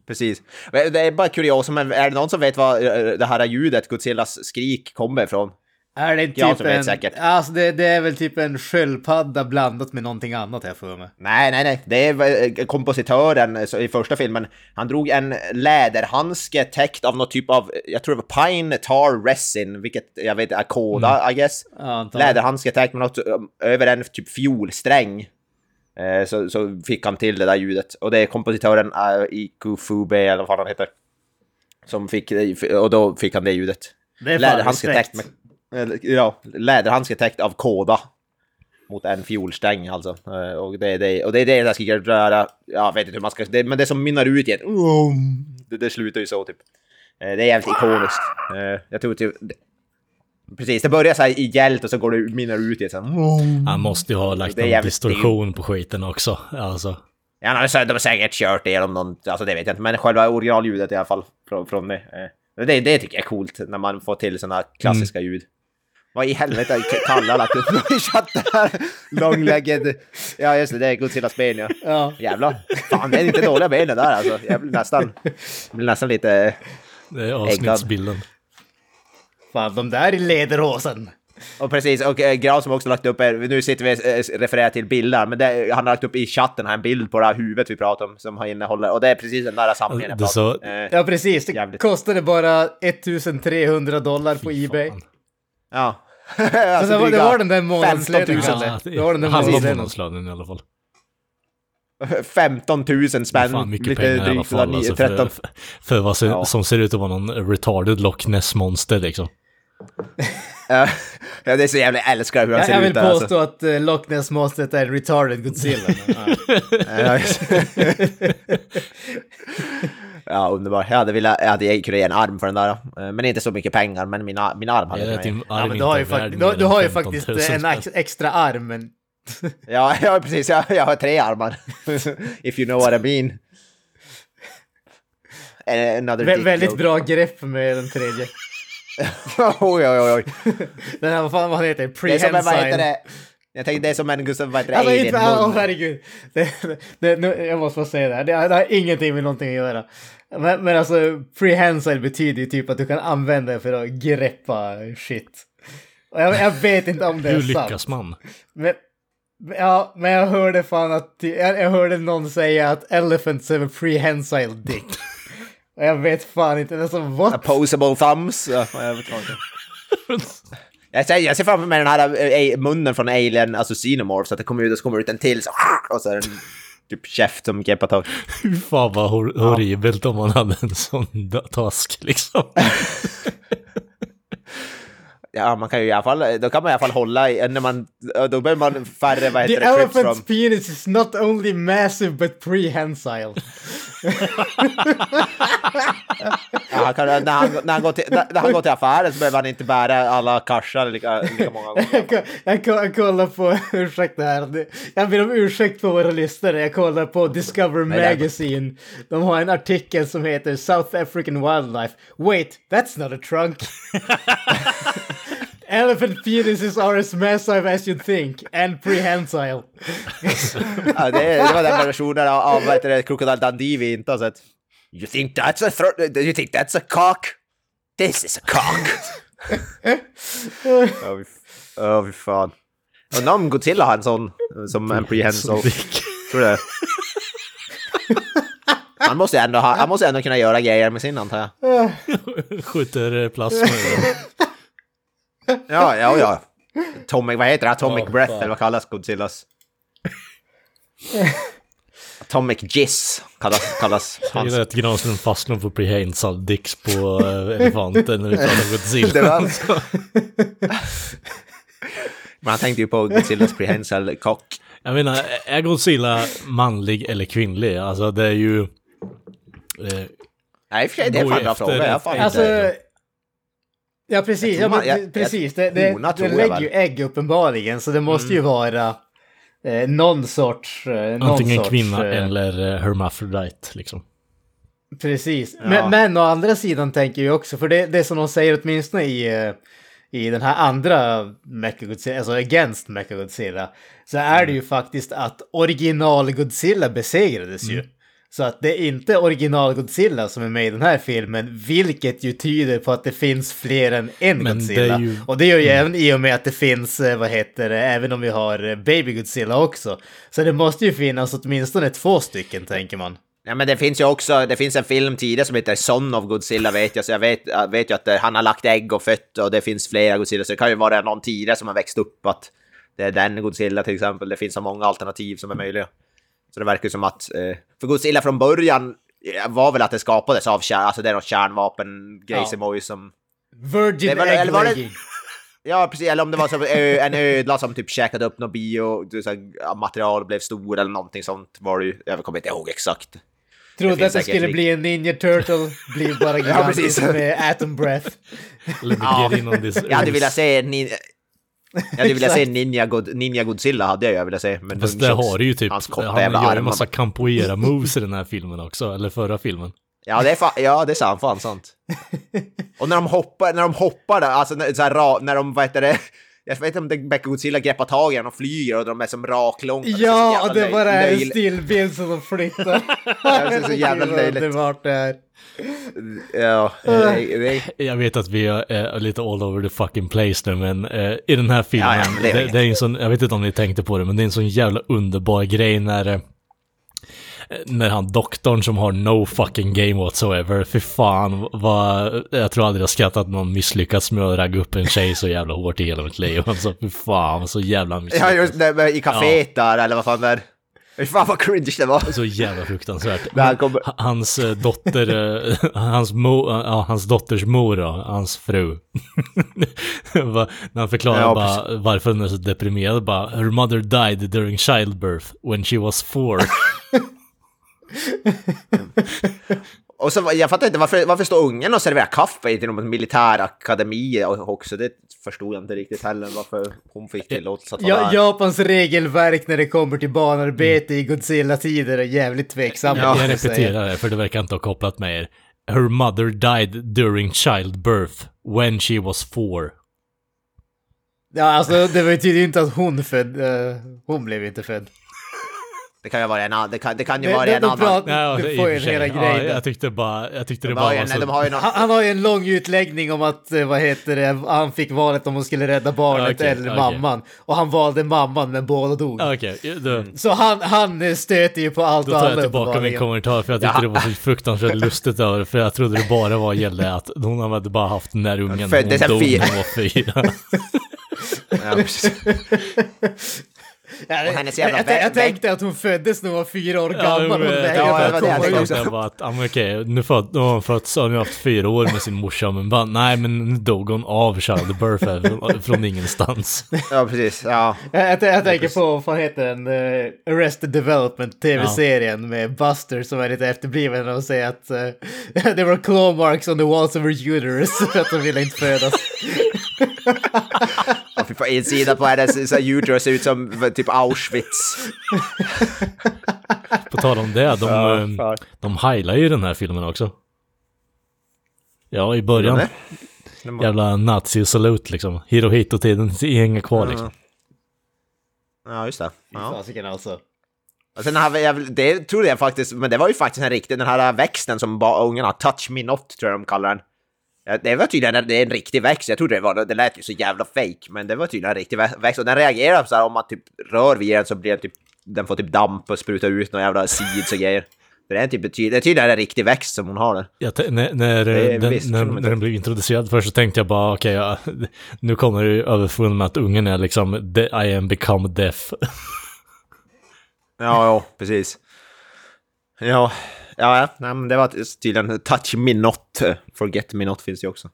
Precis. Det är bara kuriosum, men är det någon som vet var eh, det här ljudet, Godzillas skrik, kommer ifrån? Är det inte Jag typ som vet en... säkert. Alltså det, det är väl typ en sköldpadda blandat med någonting annat här för mig. Nej, nej, nej. Det är eh, kompositören eh, i första filmen. Han drog en läderhandske täckt av något typ av, jag tror det var pine tar resin, vilket jag vet är koda, I guess. Ja. Läderhandske täckt med något över en typ fiolsträng. Eh, så, så fick han till det där ljudet. Och det är kompositören uh, Iku Fube, eller vad han heter. Som fick, det- och då fick han det ljudet. Det är fan Läderhandske täckt med, ja, läderhandske täckt av kåda. Mot en fiolstäng alltså. Eh, Och det, är det, och det är det jag skriker röra, jag vet inte hur man ska, det, men det som mynnar ut i ett det, det slutar ju så typ. Eh, Det är jävligt ikoniskt. Eh, Jag tror typ, precis, det börjar så här i hjält och så går det mynnar ut i ett sånt Han måste ju ha lagt någon distorsion på skiten också. Alltså. Ja, han har de har säkert kört igenom någon, alltså det vet jag inte, men själva originalljudet i alla fall från, från det. Eh, Det, det tycker jag är coolt när man får till sådana klassiska ljud. Vad i helvete Kalle har lagt upp i chatten här? Long-legged. Ja just det, det är Godzillas ben ja. Ja. Jävlar. Fan det är inte dåliga ben det där alltså. Jag blir nästan, jag blir nästan lite... Det är avsnittsbilden. Fan, de där i lederhosen. Och precis, och äh, Grau som också lagt upp, är, nu sitter vi och äh, refererar till bilder, men det, han har lagt upp i chatten här en bild på det här huvudet vi pratar om som har innehåller, och det är precis den där samlingen jag Det pratar om. så- Eh, Ja, precis. Det Jävligt. kostade bara 1300 dollar på Fy Ebay. fan. Ja. Alltså, det, var, det var den där månadslönen. 15 000. Kalle. Ja, Det var den där månadslönen. i alla fall. 15 000 Det är spänn, fan mycket lite pengar i alla drygt fall. nio- Alltså, 13. för, för vad som, Ja. som ser ut att vara någon retarded Loch Ness-monster liksom. Ja, det är så jävla jag älskar hur han Jag, ser jag ut vill där påstå alltså. att uh, Loch Ness monstret är en retarded Godzilla. ja. Underbart. Jag hade, velat, jag hade kunnat ge en arm för den där. eh, Men inte så mycket pengar, men min, min arm hade Jag jag kunnat din Ja, men inte du har ju, du, du har ju 15 000 faktiskt en extra arm, men... Ja, ja precis. Jag, jag har tre armar. If you know what I mean. Eh, Another Vä- väldigt bra grepp med den tredje. oj, oj, oj. Den här, vad fan vad heter det? Det är som en, vad heter Prehensile. det? Jag tänkte det är som en Gustav, vad heter det? Alltså, Alien inte, åh herregud. Det, det, nu, jag måste bara säga det här. Det, det har ingenting med någonting att göra. Men, men alltså, prehensile betyder ju typ att du kan använda det för att greppa shit. Och jag, jag vet inte om det är Hur sant. lyckas man? Men, ja, men jag hörde fan att, jag, jag hörde någon säga att elephants have a prehensile dick. Och jag vet fan inte, det är som what? Opposable thumbs. Ja, jag vet inte. Jag ser, jag ser framför mig den här eh, munnen från Alien, alltså Xenomorph, så att det kommer ut, och så kommer ut en till så, och så är det en typ käft som greppar tag. Fy fan vad hor- horribelt om man hade en sån task liksom. Ja, man kan ju i alla fall, då kan man i alla fall hålla i, när man, då behöver man färre, vad The heter det, trips elephant's penis is not only massive but prehensile. Ja, han kan, när, han, när, han går till, när, han går till affären så behöver han inte bära alla kassar lika, lika många gånger. jag, ko- jag, ko- jag kollar på, ursäkta här, Det- jag ber om ursäkt på våra lyssnare, jag kollar på Discover det Magazine. De har en artikel som heter South African Wildlife. Wait, that's not a trunk. Elephant penises are as massive as you think, and prehensile. Ja, det, det var den versionen av, av vad heter det, Crocodile Dundee vi inte har sett. You think that's a throat? You think that's a cock? This is a cock! Ja, fy f- Ja, fy fan. Undrar om Godzilla har en sån som en prehensile. Tror du det? Han måste ju ändå, ha, han måste ändå kunna göra grejer med sin antar jag. Skjuter eh, plasma ur den. Ja, ja, ja. Atomic, vad heter det? Atomic Ja, Breath fan. eller vad kallas Godzillas? Atomic Jizz kallas, kallas Jag hans. gillar att Granström fastnar på prehensile dicks på eh, elefanten när vi pratar om Godzilla. var... Men han tänkte ju på Godzillas prehensile kock. Jag menar, är Godzilla manlig eller kvinnlig? Alltså det är ju... Eh, Nej, i och för sig, det är fan bra fråga. Jag Alltså... Ja precis, ja, men, man- jag- precis. Det, det, Hona det jag lägger ju ägg uppenbarligen, så det måste ju vara eh, någon sorts... Eh, någon antingen sorts, kvinna eh, eller eh, hermaphrodite liksom. Precis. Ja. Men, men å andra sidan tänker jag också, för det, det som de säger åtminstone i, eh, i den här andra Mechagodzilla, alltså Against Mechagodzilla, så är det ju faktiskt att original Godzilla besegrades ju. Så att det är inte original Godzilla som är med i den här filmen, vilket ju tyder på att det finns fler än en Men det Godzilla. ju- Och det gör ju även i och med att det finns, eh, vad heter det, även om vi har eh, Baby Godzilla också. Så det måste ju finnas åtminstone två stycken, tänker man. Ja, men det finns ju också, det finns en film tidigare som heter Son of Godzilla vet jag, så jag vet, jag vet ju att eh, han har lagt ägg och fött och det finns flera Godzilla, så det kan ju vara någon tidigare som har växt upp att det är den Godzilla till exempel. Det finns så många alternativ som är möjliga. Så det verkar ju som att, eh, för Godzilla från början eh, var väl att det skapades av kärn, alltså det är något kärnvapen-grejsimoj som... Virgin Det var- Egg eller var det-. Ja, precis, eller om det var som ö, en ödla som typ käkade upp något bio, så här, material blev stor eller någonting sånt var det ju. Jag kommer inte ihåg exakt. Trodde finns att det skulle lik- bli en Ninja Turtle, blir bara gigantisk precis. med Atom Breath. Let me Ja. get in on this. Jag hade velat se nin... Jag hade velat Exakt. Ninja, God, Ninja Godzilla hade jag velat se. Men Fast de det har du ju typ, hans korta han jävla gör ju en massa capoeira moves i den här filmen också, eller förra filmen. Ja, det är, fa- ja, det är sant, fan sant. Och när de hoppar, när de hoppar där, alltså när, så här, när de, vad heter det? Jag vet inte om det Becka Godzilla greppar tag i den och flyger och de är som raklånga. Det Ja, det löj- bara är en stillbild som de flyttar. det är så jävla löjligt. det är. Ja, det, det, Jag vet att vi är eh, lite all over the fucking place nu, men eh, i den här filmen, Ja, ja, det det, är det, är en sån, jag vet inte om ni tänkte på det, men det är en sån jävla underbar grej när eh, när han doktorn som har no fucking game whatsoever, för fan vad, jag tror aldrig jag skrattat någon misslyckats med att ragga upp en tjej så jävla hårt i hela mitt liv. Alltså fy fan, så jävla ja, misslyckats. just det, i kaféet där, eller vad fan det är. Fy fan vad cringe det var. Så jävla fruktansvärt. Han kommer- Hans eh, dotter, eh, hans, mo, ja, hans dotters mor då, hans fru. När han förklarar Ja, bara varför hon är så deprimerad, bara Her mother died during childbirth when she was four. Och så, jag fattar inte, varför, varför står ungen och serverar kaffe till någon militärakademi också? Det förstod jag inte riktigt heller, varför hon fick tillåtelse att vara Ja, där. Japans regelverk när det kommer till banarbete i Godzilla-tider är jävligt tveksamma. Ja, jag repeterar det, för det verkar inte ha kopplat med er. Her mother died during childbirth when she was four. Ja, alltså det betyder ju inte att hon född. eh, hon blev inte född. Det kan ju vara en annan, det kan, det kan ju Det- vara en annan. Ja, Du får ju hela grejen. Ja, jag tyckte bara, jag tyckte det De bara var så... de har ju någon... Han, han har ju en lång utläggning om att, eh, vad heter det, han fick valet om hon skulle rädda barnet Okej, eller okej. mamman. Och han valde mamman men båda dog. Okej, då, Så han, han eh, stöter ju på allt då och tar alla jag tillbaka min kommentar för jag tyckte Ja. det var så fruktansvärt lustigt över för jag trodde det bara var gällde att hon hade bara haft den där ungen, hon dog en när hon var fyra. Ja. Ja, Och hennes jag, jävla jag, jag väg- tänkte att hon föddes när hon var fyra år Ja, gammal. men, Hon ja, det var det jag tänkte också. Jag bara att, ja men okej, nu, föd, nu har hon fötts, har hon haft fyra år med sin morsa, men bara, nej men nu dog hon av childbirth från, från ingenstans. ja, precis. Ja. Jag, jag, jag tänker på, vad heter den, uh, Arrested Development, tv-serien med Buster som är lite efterbliven och säger att uh, there were claw marks on the walls of her uterus för att hon ville inte födas. Och fy fan, insida på hennes så här uterus ser ut som typ Auschwitz. På tal om det, de, Ja, eh, de heilar ju den här filmen också. Ja, i början. Jävla nazi-salut liksom. Hirohito-tiden hänger kvar liksom. Ja, just det. Ja. Fasiken alltså. Och sen har vi, det trodde jag faktiskt, men det var ju faktiskt en riktig, den här växten som ungarna, touch me not tror jag de kallar den. Ja, Det var tydligen en, en riktig växt, jag trodde det var, det lät ju så jävla fake, men det var tydligen en riktig vä- växt och den reagerar så här om man typ rör vid den så blir den typ, den får typ damp och sprutar ut några jävla seeds och grejer. Det är, typ, det är tydligen en riktig växt som hon har där. Jag t- när, när, den, visst, när, när den blev introducerad först så tänkte jag bara okej, ja, nu kommer det överfull med att ungen är liksom I am become deaf. Ja, ja, precis. Ja, ja, ja. Nej, men det var tydligen touch me not, forget me not finns ju också.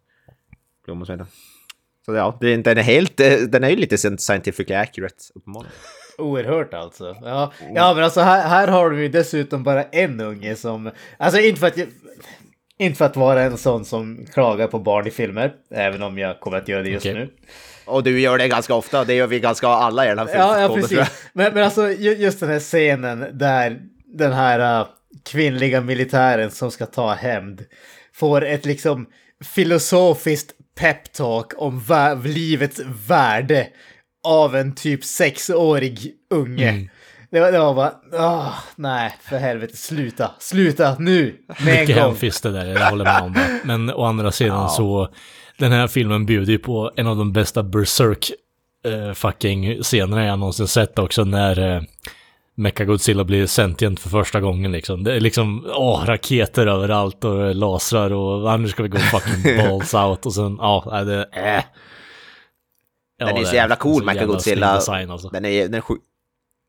Så ja, den är helt, eh, den är ju lite scientifically accurate uppenbarligen. Oerhört alltså. Ja, ja men alltså här, här har du ju dessutom bara en unge som... Alltså inte för att jag... Inte för att vara en sån som klagar på barn i filmer, även om jag kommer att göra det just Okej. nu. Och du gör det ganska ofta, det gör vi ganska alla i den här Ja, ja jag. precis. Men, men alltså ju- just den här scenen där den här uh, kvinnliga militären som ska ta hämnd får ett liksom filosofiskt peptalk om livets värde av en typ sexårig unge. Det, var, det var bara, åh, nej, för helvete, sluta, sluta nu, med Mycket hemfist det där, jag håller med om det. Men å andra sidan så, den här filmen bjuder ju på en av de bästa berserk eh, fucking scenerna jag någonsin sett också när eh, Mechagodzilla blir sentient för första gången liksom. Det är liksom, åh, raketer överallt och lasrar och "Ah, nu ska vi gå fucking balls out och sen, ja, det, äh. Ja, Den är det så jävla cool, Mechagodzilla. alltså. Den är, den är sjuk.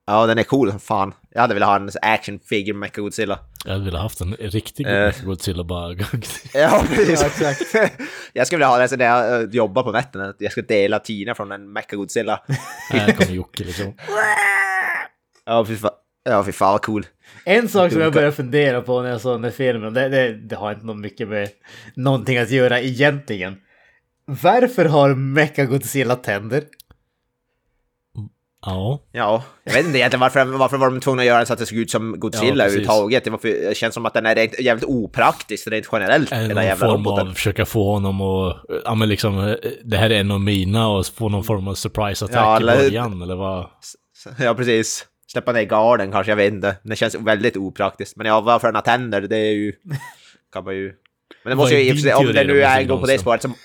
Ja, den är cool som fan. Jag hade velat ha en action figure Mechagodzilla. Jag hade velat haft en riktig Eh. Mechagodzilla bara. Ja, precis. Ja, exakt. jag skulle vilja ha det så när jag eh, jobbar på nätterna, att jag ska dela tidningar från en Mechagodzilla. Här kommer Jocke liksom. Ja, fy fan. Ja, fy fan vad cool. En sak som jag började fundera på när jag såg den här filmen, det, det, det har inte något mycket med någonting att göra egentligen. Varför har Mechagodzilla tänder? Ja. Ja, jag vet inte egentligen varför, varför var de tvungna att göra det så att det såg ut som Godzilla Ja, överhuvudtaget. Det, var för, det känns som att den är rent, jävligt opraktisk rent generellt, Är det hela någon jävla form roboten. av försöka få honom att, ja men liksom, eh, det här är en av mina och få någon form av surprise attack Ja, i eller- början eller vad? Ja, precis. Släppa ner garden kanske, jag vet inte. Det känns väldigt opraktiskt. Men ja, varför den har tänder, det är ju... kan man ju... Men det måste ju, i om det nu är finns går på det spåret som...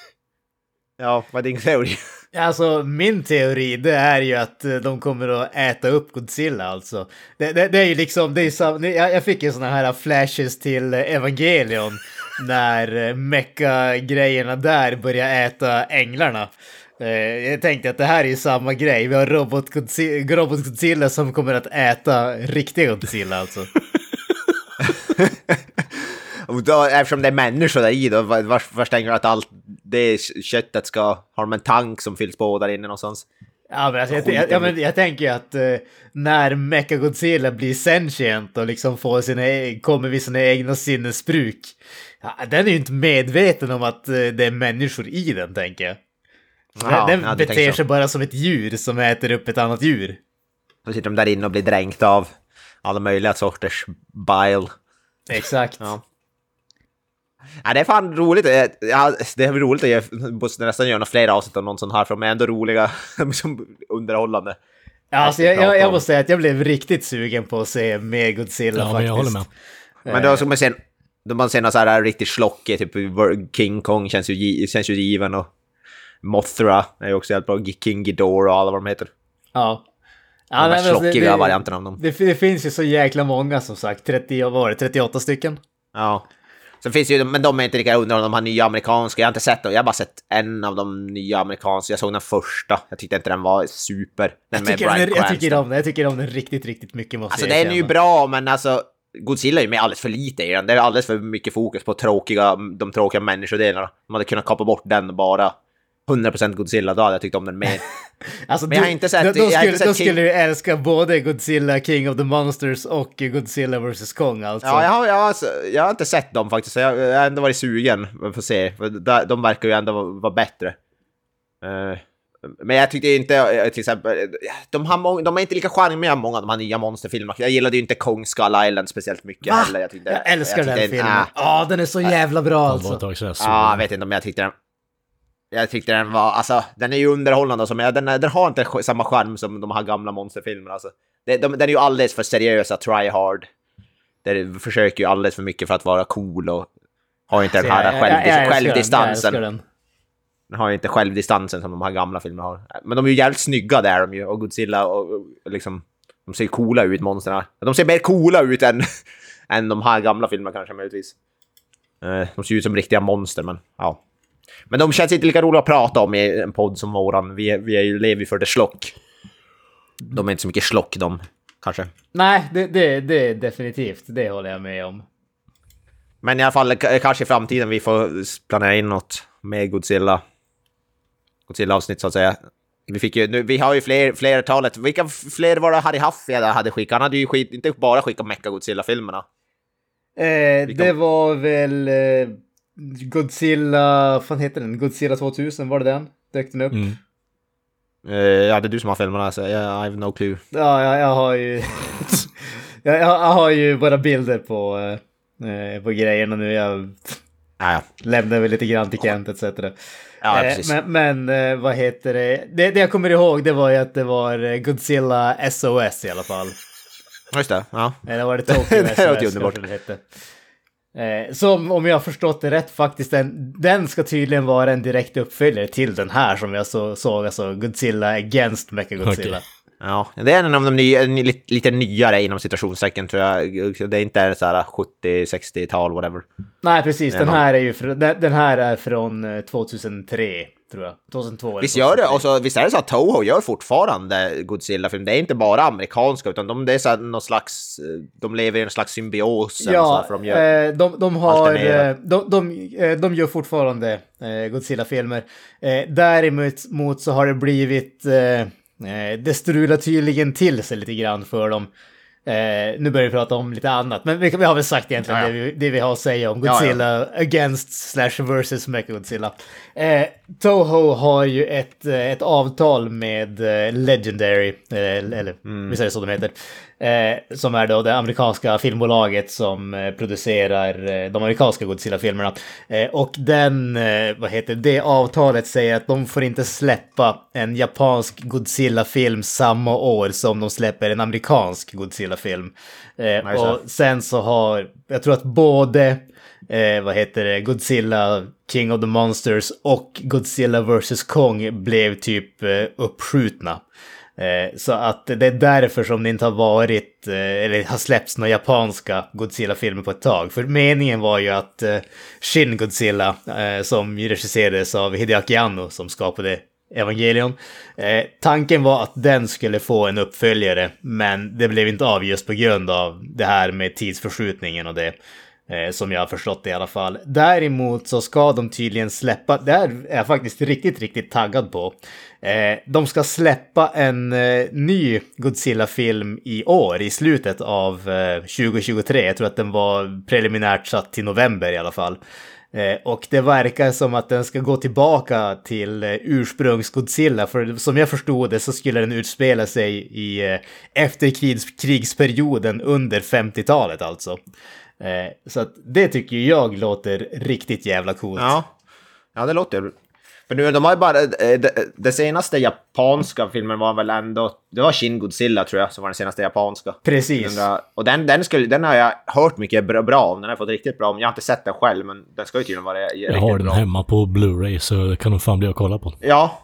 Ja, vad är din teori? Alltså min teori det är ju att eh, de kommer att äta upp Godzilla alltså. Det, det, det är ju liksom, det är sam, jag, fick ju såna här flashes till eh, Evangelion när eh, mecha-grejerna där börjar äta änglarna. Eh, Jag tänkte att det här är ju samma grej. Vi har robot Godzilla, robot Godzilla som kommer att äta riktiga Godzilla alltså. Och då, eftersom det är människor där i då, var- vars, vars tänker du att allt det köttet ska... Har de en tank som fylls på där inne någonstans? Ja men, alltså, jag, jag, jag, men jag tänker ju att eh, när Mechagodzilla blir sentient och liksom får sina, e- kommer vid sina egna sinnesbruk. Ja, den är ju inte medveten om att eh, det är människor i den tänker jag. Ja, den ja, beter så. sig bara som ett djur som äter upp ett annat djur. Så sitter de där inne och blir dränkta av alla möjliga sorters bile. Exakt. Ja. Ja, det är fan roligt. Eh, Ja, det är roligt att måste nästan göra några fler avsnitt av någon sån här, för de är ändå roliga, som underhållande. Ja, alltså, jag, jag, jag måste säga att jag blev riktigt sugen på att se mer Godzilla Ja, faktiskt. men jag håller med. Men då ska man se, då man ser någon så här riktigt slockig, typ King Kong känns ju, känns ju given och Mothra är ju också helt bra, King Ghidorah och alla vad de heter. Ja. De här alltså, slockiga varianterna av dem. Det, det finns ju så jäkla många som sagt. 30, vad var det, 38 stycken? Ja. Sen finns ju, men de är inte lika underhållande, de här nya amerikanska. Jag har inte sett dem, jag har bara sett en av de nya amerikanska. Jag såg den första, jag tyckte inte den var super. Den Jag tycker, den, jag tycker om den, jag tycker om den riktigt, riktigt mycket måste Alltså jag den är ju bra, men alltså Godzilla är ju med alldeles för lite i den. Det är alldeles för mycket fokus på tråkiga, de tråkiga människodelarna. De hade kunnat kapa bort den och bara 100% Godzilla, då hade jag tyckt om den mer. Alltså, Men jag har inte sett- Då, då jag skulle, inte sett då skulle du älska både Godzilla, King of the Monsters och Godzilla vs Kong alltså. Ja, jag har, jag, har, jag har inte sett dem faktiskt, så jag, jag har ändå varit sugen. Vi får se. För De verkar ju ändå vara, vara bättre. Eh, men jag tyckte inte, eh, till exempel, de, har mång, de är inte lika charmiga många av de här nya monsterfilmerna. Jag gillade ju inte Kong Skull Island speciellt mycket Va? heller. Jag, tyckte, jag älskar tyckte den filmen. ah. Ja, den är så jävla bra alltså. jag Ja, jag vet inte om jag tyckte den... Jag tyckte den var, alltså, den är ju underhållande och så, men den, den har inte samma charm som de här gamla monsterfilmerna. Alltså. Det, de, den är ju alldeles för seriösa, try hard. Det försöker ju alldeles för mycket för att vara cool och har inte den här Jag- jag- jag självdis- den, jag självdistansen. älskar den. Den har ju inte självdistansen som de här gamla filmerna har. Men de är ju jävligt snygga där de ju, och Godzilla och, och liksom... De ser ju coola ut, monstren. De ser mer coola ut än, än de här gamla filmerna kanske möjligtvis. Eh, De ser ut som riktiga monster, men ja. Men de känns inte lika roliga att prata om i en podd som våran. Vi, är- vi är ju, lever ju för det slock. De är inte så mycket slock de, kanske. Nej, det, det, det definitivt. Det håller jag med om. Men i alla fall, kanske i framtiden vi får planera in något med Godzilla. Godzilla-avsnitt så att säga. Vi, fick ju, nu, vi har ju fler, flertalet. Vilka fler var det Harry Huff jag hade skickat? Han hade ju skit, inte bara skickat Mecha Godzilla-filmerna. Eh, det var väl eh, Godzilla, vad fan heter den? Godzilla 2000, var det den? Dök den upp? Mm. Uh, ja, det är du som har filmerna, så jag, have no clue. Ja, jag, jag har ju... jag, jag, jag har ju bara bilder på, eh, på grejerna nu. Jag Ja, ja. lämnar väl lite grann till Kent etc. Ja, precis. men men vad heter det? det? Det jag kommer ihåg det var ju att det var Godzilla SOS i alla fall. Just det, ja. Eller var det Tokyo Det SOS låter ju underbart. Eh, som om jag har förstått det rätt faktiskt, den, den ska tydligen vara en direkt uppföljare till den här som jag så, såg, alltså Godzilla Against Mechagodzilla. Okej. Ja, det är en av de nya, ny- lite, lite nyare inom citationstecken tror jag. Det är inte så här 70-60-tal, whatever. Nej, precis. Den här är ju fr- den, den här är från eh, 2003, tror jag. 2002 eller Visst gör det, 2003. och så, visst är det så att Toho gör fortfarande Godzilla-film? Det är inte bara amerikanska, utan de, det är så här någon slags, eh, de lever i en slags symbios. så Ja, för de gör, eh, de, de har... Eh, De, de, de gör fortfarande Godzilla-filmer. Däremot mot så har det blivit... Det strular tydligen till sig lite grann för dem. Eh, nu börjar vi prata om lite annat, men vi, vi har väl sagt egentligen Ja, ja. Det, vi, det vi har att säga om Ja, ja. Godzilla against slash versus Mechagodzilla. Eh, Toho har ju ett, eh, ett avtal med eh, Legendary, eh, eller Mm. visst är det så de heter, eh, som är då det amerikanska filmbolaget som eh, producerar eh, de amerikanska Godzilla-filmerna. Eh, och den, eh, vad heter det, avtalet säger att de får inte släppa en japansk Godzilla-film samma år som de släpper en amerikansk Godzilla-film. Eh, så. och sen så har, jag tror att både eh, vad heter det, Godzilla King of the Monsters och Godzilla vs. Kong blev typ eh, uppskjutna. Eh, så att det är därför som det inte har varit, eh, eller har släppts några japanska Godzilla-filmer på ett tag. För meningen var ju att eh, Shin Godzilla, som regisserades av Hideaki Anno, som skapade Evangelion. Eh, tanken var att den skulle få en uppföljare, men det blev inte av just på grund av det här med tidsförskjutningen och det. Eh, som jag har förstått det i alla fall. Däremot så ska de tydligen släppa, det här är jag faktiskt riktigt, riktigt taggad på. Eh, de ska släppa en eh, ny Godzilla-film i år, i slutet av 2023. Jag tror att den var preliminärt satt till november i alla fall. Och det verkar som att den ska gå tillbaka till ursprungs-Godzilla, för som jag förstod det så skulle den utspela sig i efterkrigsperioden under 50-talet alltså. Eh, så att det tycker jag låter riktigt jävla coolt. Ja, ja det låter... För nu, de har ju bara... eh, Det, det senaste japanska filmen var väl ändå... Det var Shin Godzilla tror jag, som var den senaste japanska. Precis. 1900 Och den, den, skulle, den har jag hört mycket bra, bra om. Den har jag fått riktigt bra om. Jag har inte sett den själv, men den ska ju tydligen vara riktigt Jag har den bra. hemma på Blu-ray så kan nog fan bli att kolla på. Ja.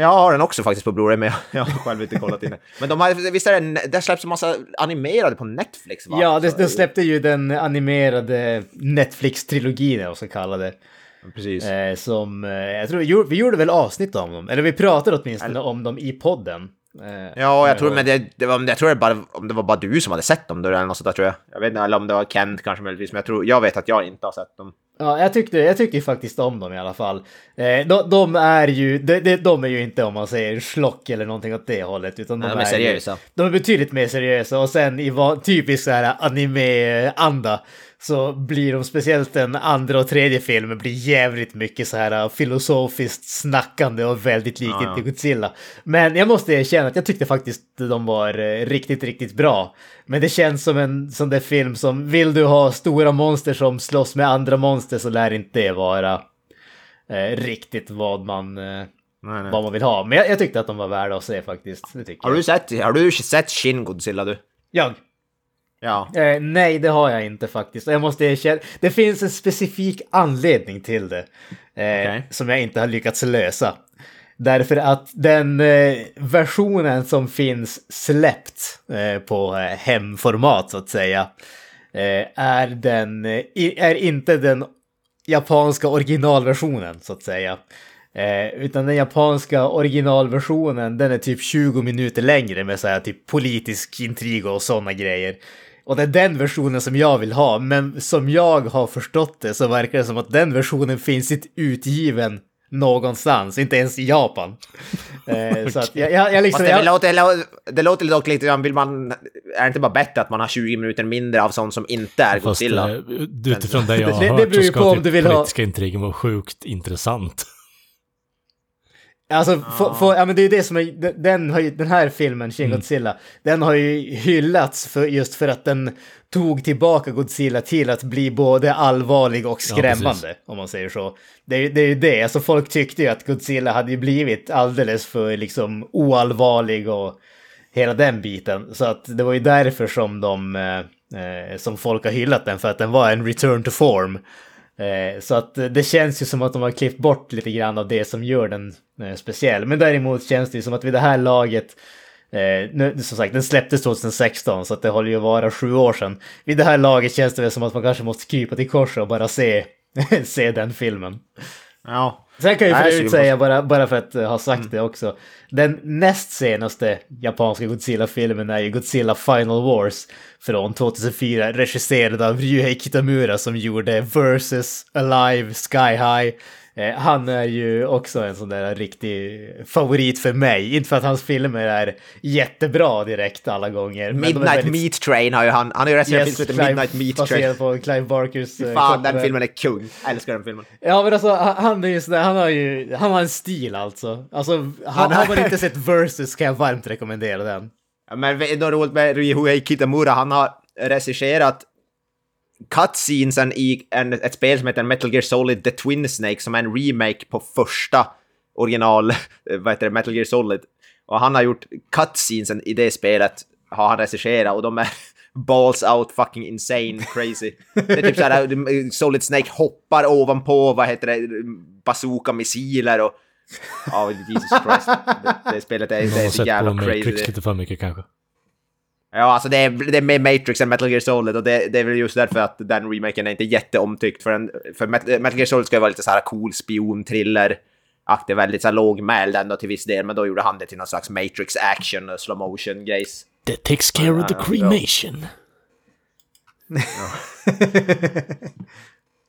Jag har den också faktiskt på Blu-ray, men jag, jag har själv inte kollat in den. Men de har, visst är det, det släpps en massa animerade på Netflix va? Ja, det, Så- den släppte ju den animerade Netflix-trilogin, eller man ska kalla det. Precis. Eh, som, eh, jag tror, vi gjorde- väl avsnitt om dem, eller vi pratade åtminstone om dem i podden. Eh, Ja, jag tror, men det, det var, jag tror det bara, om det var bara du som hade sett dem då, eller något sånt där tror jag. Jag vet inte, eller om det var Kent kanske möjligtvis, men jag tror, jag vet att jag inte har sett dem. Ja, jag tyckte, jag tyckte ju faktiskt om dem i alla fall. Eh, de, de är ju, de, de, är ju inte om man säger schlock eller någonting åt det hållet, utan de, Nej, de är ju- seriösa. De är betydligt mer seriösa och sen i typisk så här anime-anda så blir de, speciellt den andra och tredje filmen, blir jävligt mycket så här filosofiskt snackande och väldigt likt Ja, ja. Godzilla. Men jag måste erkänna att jag tyckte faktiskt de var eh, riktigt, riktigt bra. Men det känns som en sån där film som, vill du ha stora monster som slåss med andra monster så lär inte det vara eh, riktigt vad man, eh, Nej, nej. vad man vill ha. Men jag, jag tyckte att de var värda att se faktiskt. Har du sett, har du sett Shin Godzilla du? Jag? Ja. Eh, nej, det har jag inte faktiskt. Jag måste erkänna, det finns en specifik anledning till det. Eh, Okej. Som jag inte har lyckats lösa. Därför att den eh, versionen som finns släppt eh, på eh, hemformat så att säga. Eh, är, den, är inte den japanska originalversionen så att säga. Eh, utan den japanska originalversionen den är typ 20 minuter längre med så här typ politisk intrig och sådana grejer. Och det är den versionen som jag vill ha, men som jag har förstått det så verkar det som att den versionen finns inte utgiven någonstans, inte ens i Japan. Så att jag, jag, jag liksom... Fast det, Jag, låter, det det dock lite grann, vill man... Är det inte bara bättre att man har 20 minuter mindre av sånt som inte är Fast Godzilla? eh, utifrån det jag har Det- det hört beror så ju på ska om typ du vill ha- politiska intrigen vara sjukt intressant. Alltså, få- få- ja, men det är ju det som är, den- har ju, den här filmen, Shin Godzilla, den har ju hyllats för, just för att den tog tillbaka Godzilla till att bli både allvarlig och skrämmande, precis. om man säger så. Det är, det är ju det, alltså folk tyckte ju att Godzilla hade ju blivit alldeles för liksom oallvarlig och hela den biten. Så att det var ju därför som de, eh, eh, som folk har hyllat den, för att den var en return to form. Eh, så att det känns ju som att de har klippt bort lite grann av det som gör den eh, speciell. Men däremot känns det ju som att vid det här laget, eh, nu, som sagt den släpptes 2016 så att det håller ju att vara sju år sedan. Vid det här laget känns det väl som att man kanske måste krypa till korset och bara se, se den filmen. Ja. Sen kan jag ju Nej, för övrigt så- säga, bara, bara för att eh, ha sagt det också, den näst senaste japanska Godzilla-filmen är ju Godzilla Final Wars från 2004, regisserad av Ryuhei Kitamura som gjorde Versus, Alive, Sky High. Eh, han är ju också en sån där riktig favorit för mig. Inte för att hans filmer är jättebra direkt alla gånger. Midnight väldigt- Meat Train har ju han, han har ju regisserat en Yes, film som heter Clive- Midnight Meat Train. På Clive Barkers... eh, Fan, den filmen är kung. Jag älskar den filmen. Ja men alltså han- han är ju sådär, han har ju, han har en stil alltså. Alltså har, har man inte sett Versus kan jag varmt rekommendera den. Ja, Men det är roligt med Ryuhei Kitamura, han har regisserat cutscenesen i en, ett spel som heter Metal Gear Solid The Twin Snake som är en remake på första original, vad heter det, Metal Gear Solid. Och han har gjort cutscenesen i det spelet, har han regisserat och de är balls out fucking insane crazy. Det är typ såhär, Solid Snake hoppar ovanpå, vad heter det, bazooka-missiler och... Ja, Jesus Christ. Det, det spelet är, det är så jävla crazy. Matrix lite för mycket kanske. Ja, alltså det är, det är mer Matrix än Metal Gear Solid och det, det är väl just därför att den remaken är inte jätteomtyckt. För, en, för Met- Metal Gear Solid ska ju vara lite så här cool spion-thriller. Aktig, väldigt så här lågmäld ändå till viss del, men då gjorde han det till någon slags Matrix action och slow motion grejs. That takes care of the cremation.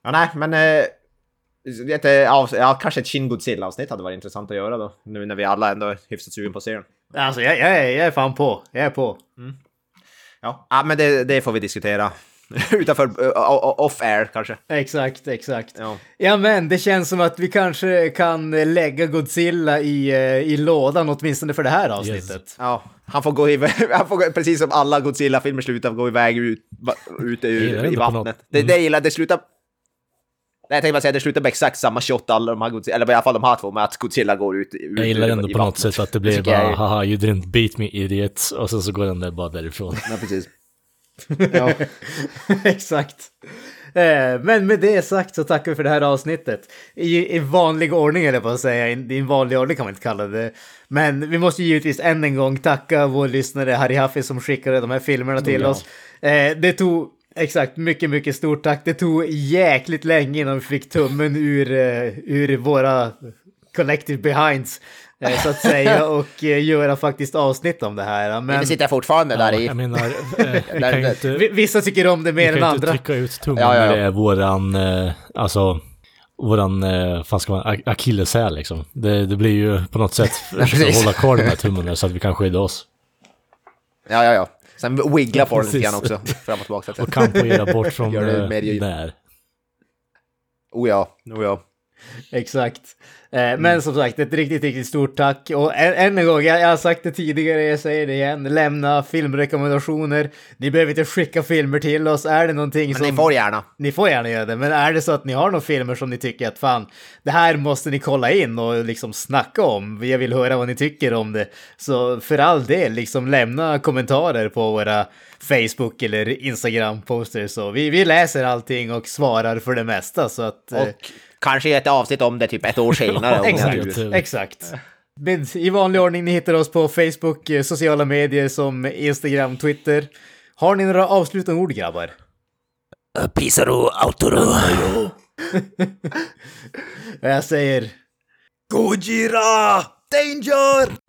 Ja, nej, men... Eh, ett, eh, ja, kanske ett Shin Godzilla-avsnitt hade varit intressant att göra då. Nu när vi alla ändå är hyfsat sugen på att se den. Alltså jag, jag, är, jag är fan på, jag är på. Ja, ja men det, det får vi diskutera. Utanför, uh, off-air kanske. Exakt, exakt. Ja. Ja men det känns som att vi kanske kan lägga Godzilla i, eh, i lådan åtminstone för det här avsnittet. Ja, han får gå iväg, han får precis som alla Godzilla-filmer slutar gå iväg ut, ut det i något- vattnet. Det, det gillar, det slutar... Nej, jag tänkte bara säga, det slutar med exakt samma shot alla de här Godzilla, eller i alla fall de här två, med att Godzilla går ut, ut Jag gillar ändå på något sätt att det blir jag bara är- haha you didn't beat me idiot och sen så går den där bara därifrån. Ja, precis. ja. Exakt. Eh, Men med det sagt så tackar vi för det här avsnittet. I, i vanlig ordning eller på att säga, i en vanlig ordning kan man inte kalla det. Men vi måste givetvis än en gång tacka vår lyssnare Harry Haffi som skickade de här filmerna till ja. oss. Eh, Det tog, exakt, mycket, mycket stort tack. Det tog jäkligt länge innan vi fick tummen ur, eh, ur våra collective behinds. eh, Så att säga och eh, göra faktiskt avsnitt om det här. Men Det sitter fortfarande där Ja, i. jag menar, vi kan inte, vi- vissa tycker om det vi mer kan än ju inte andra. trycka ut tummen Ja, ja, ja. det är våran, alltså, våran, fan ska man, ak- akilleshäl liksom. Det, det blir ju på något sätt, försöka hålla kvar den här tummen där så att vi kan skydda oss. Ja, ja, ja. Sen wiggla på den lite grann också, fram och tillbaka. Och kampojera bort från Gör det eh, där. Oh ja, oh ja. Exakt. Eh, Men som sagt, ett riktigt, riktigt stort tack. Och än, än en gång, jag, jag har sagt det tidigare, jag säger det igen. Lämna filmrekommendationer. Ni behöver inte skicka filmer till oss. Är det någonting Men som... ni får gärna. Ni får gärna göra det, men är det så att ni har några filmer som ni tycker att fan, det här måste ni kolla in och liksom snacka om, jag vill höra vad ni tycker om det, så för all del, liksom lämna kommentarer på våra Facebook eller Instagram-poster så vi, vi läser allting och svarar för det mesta så att... eh, Och kanske ett avsnitt om det typ ett år senare. Exakt. Exakt. Men I vanlig ordning, ni hittar oss på Facebook, eh, sociala medier som Instagram, Twitter. Har ni några avslutande ord grabbar? Pisaro Autoro. Jag säger... Gojira! Danger!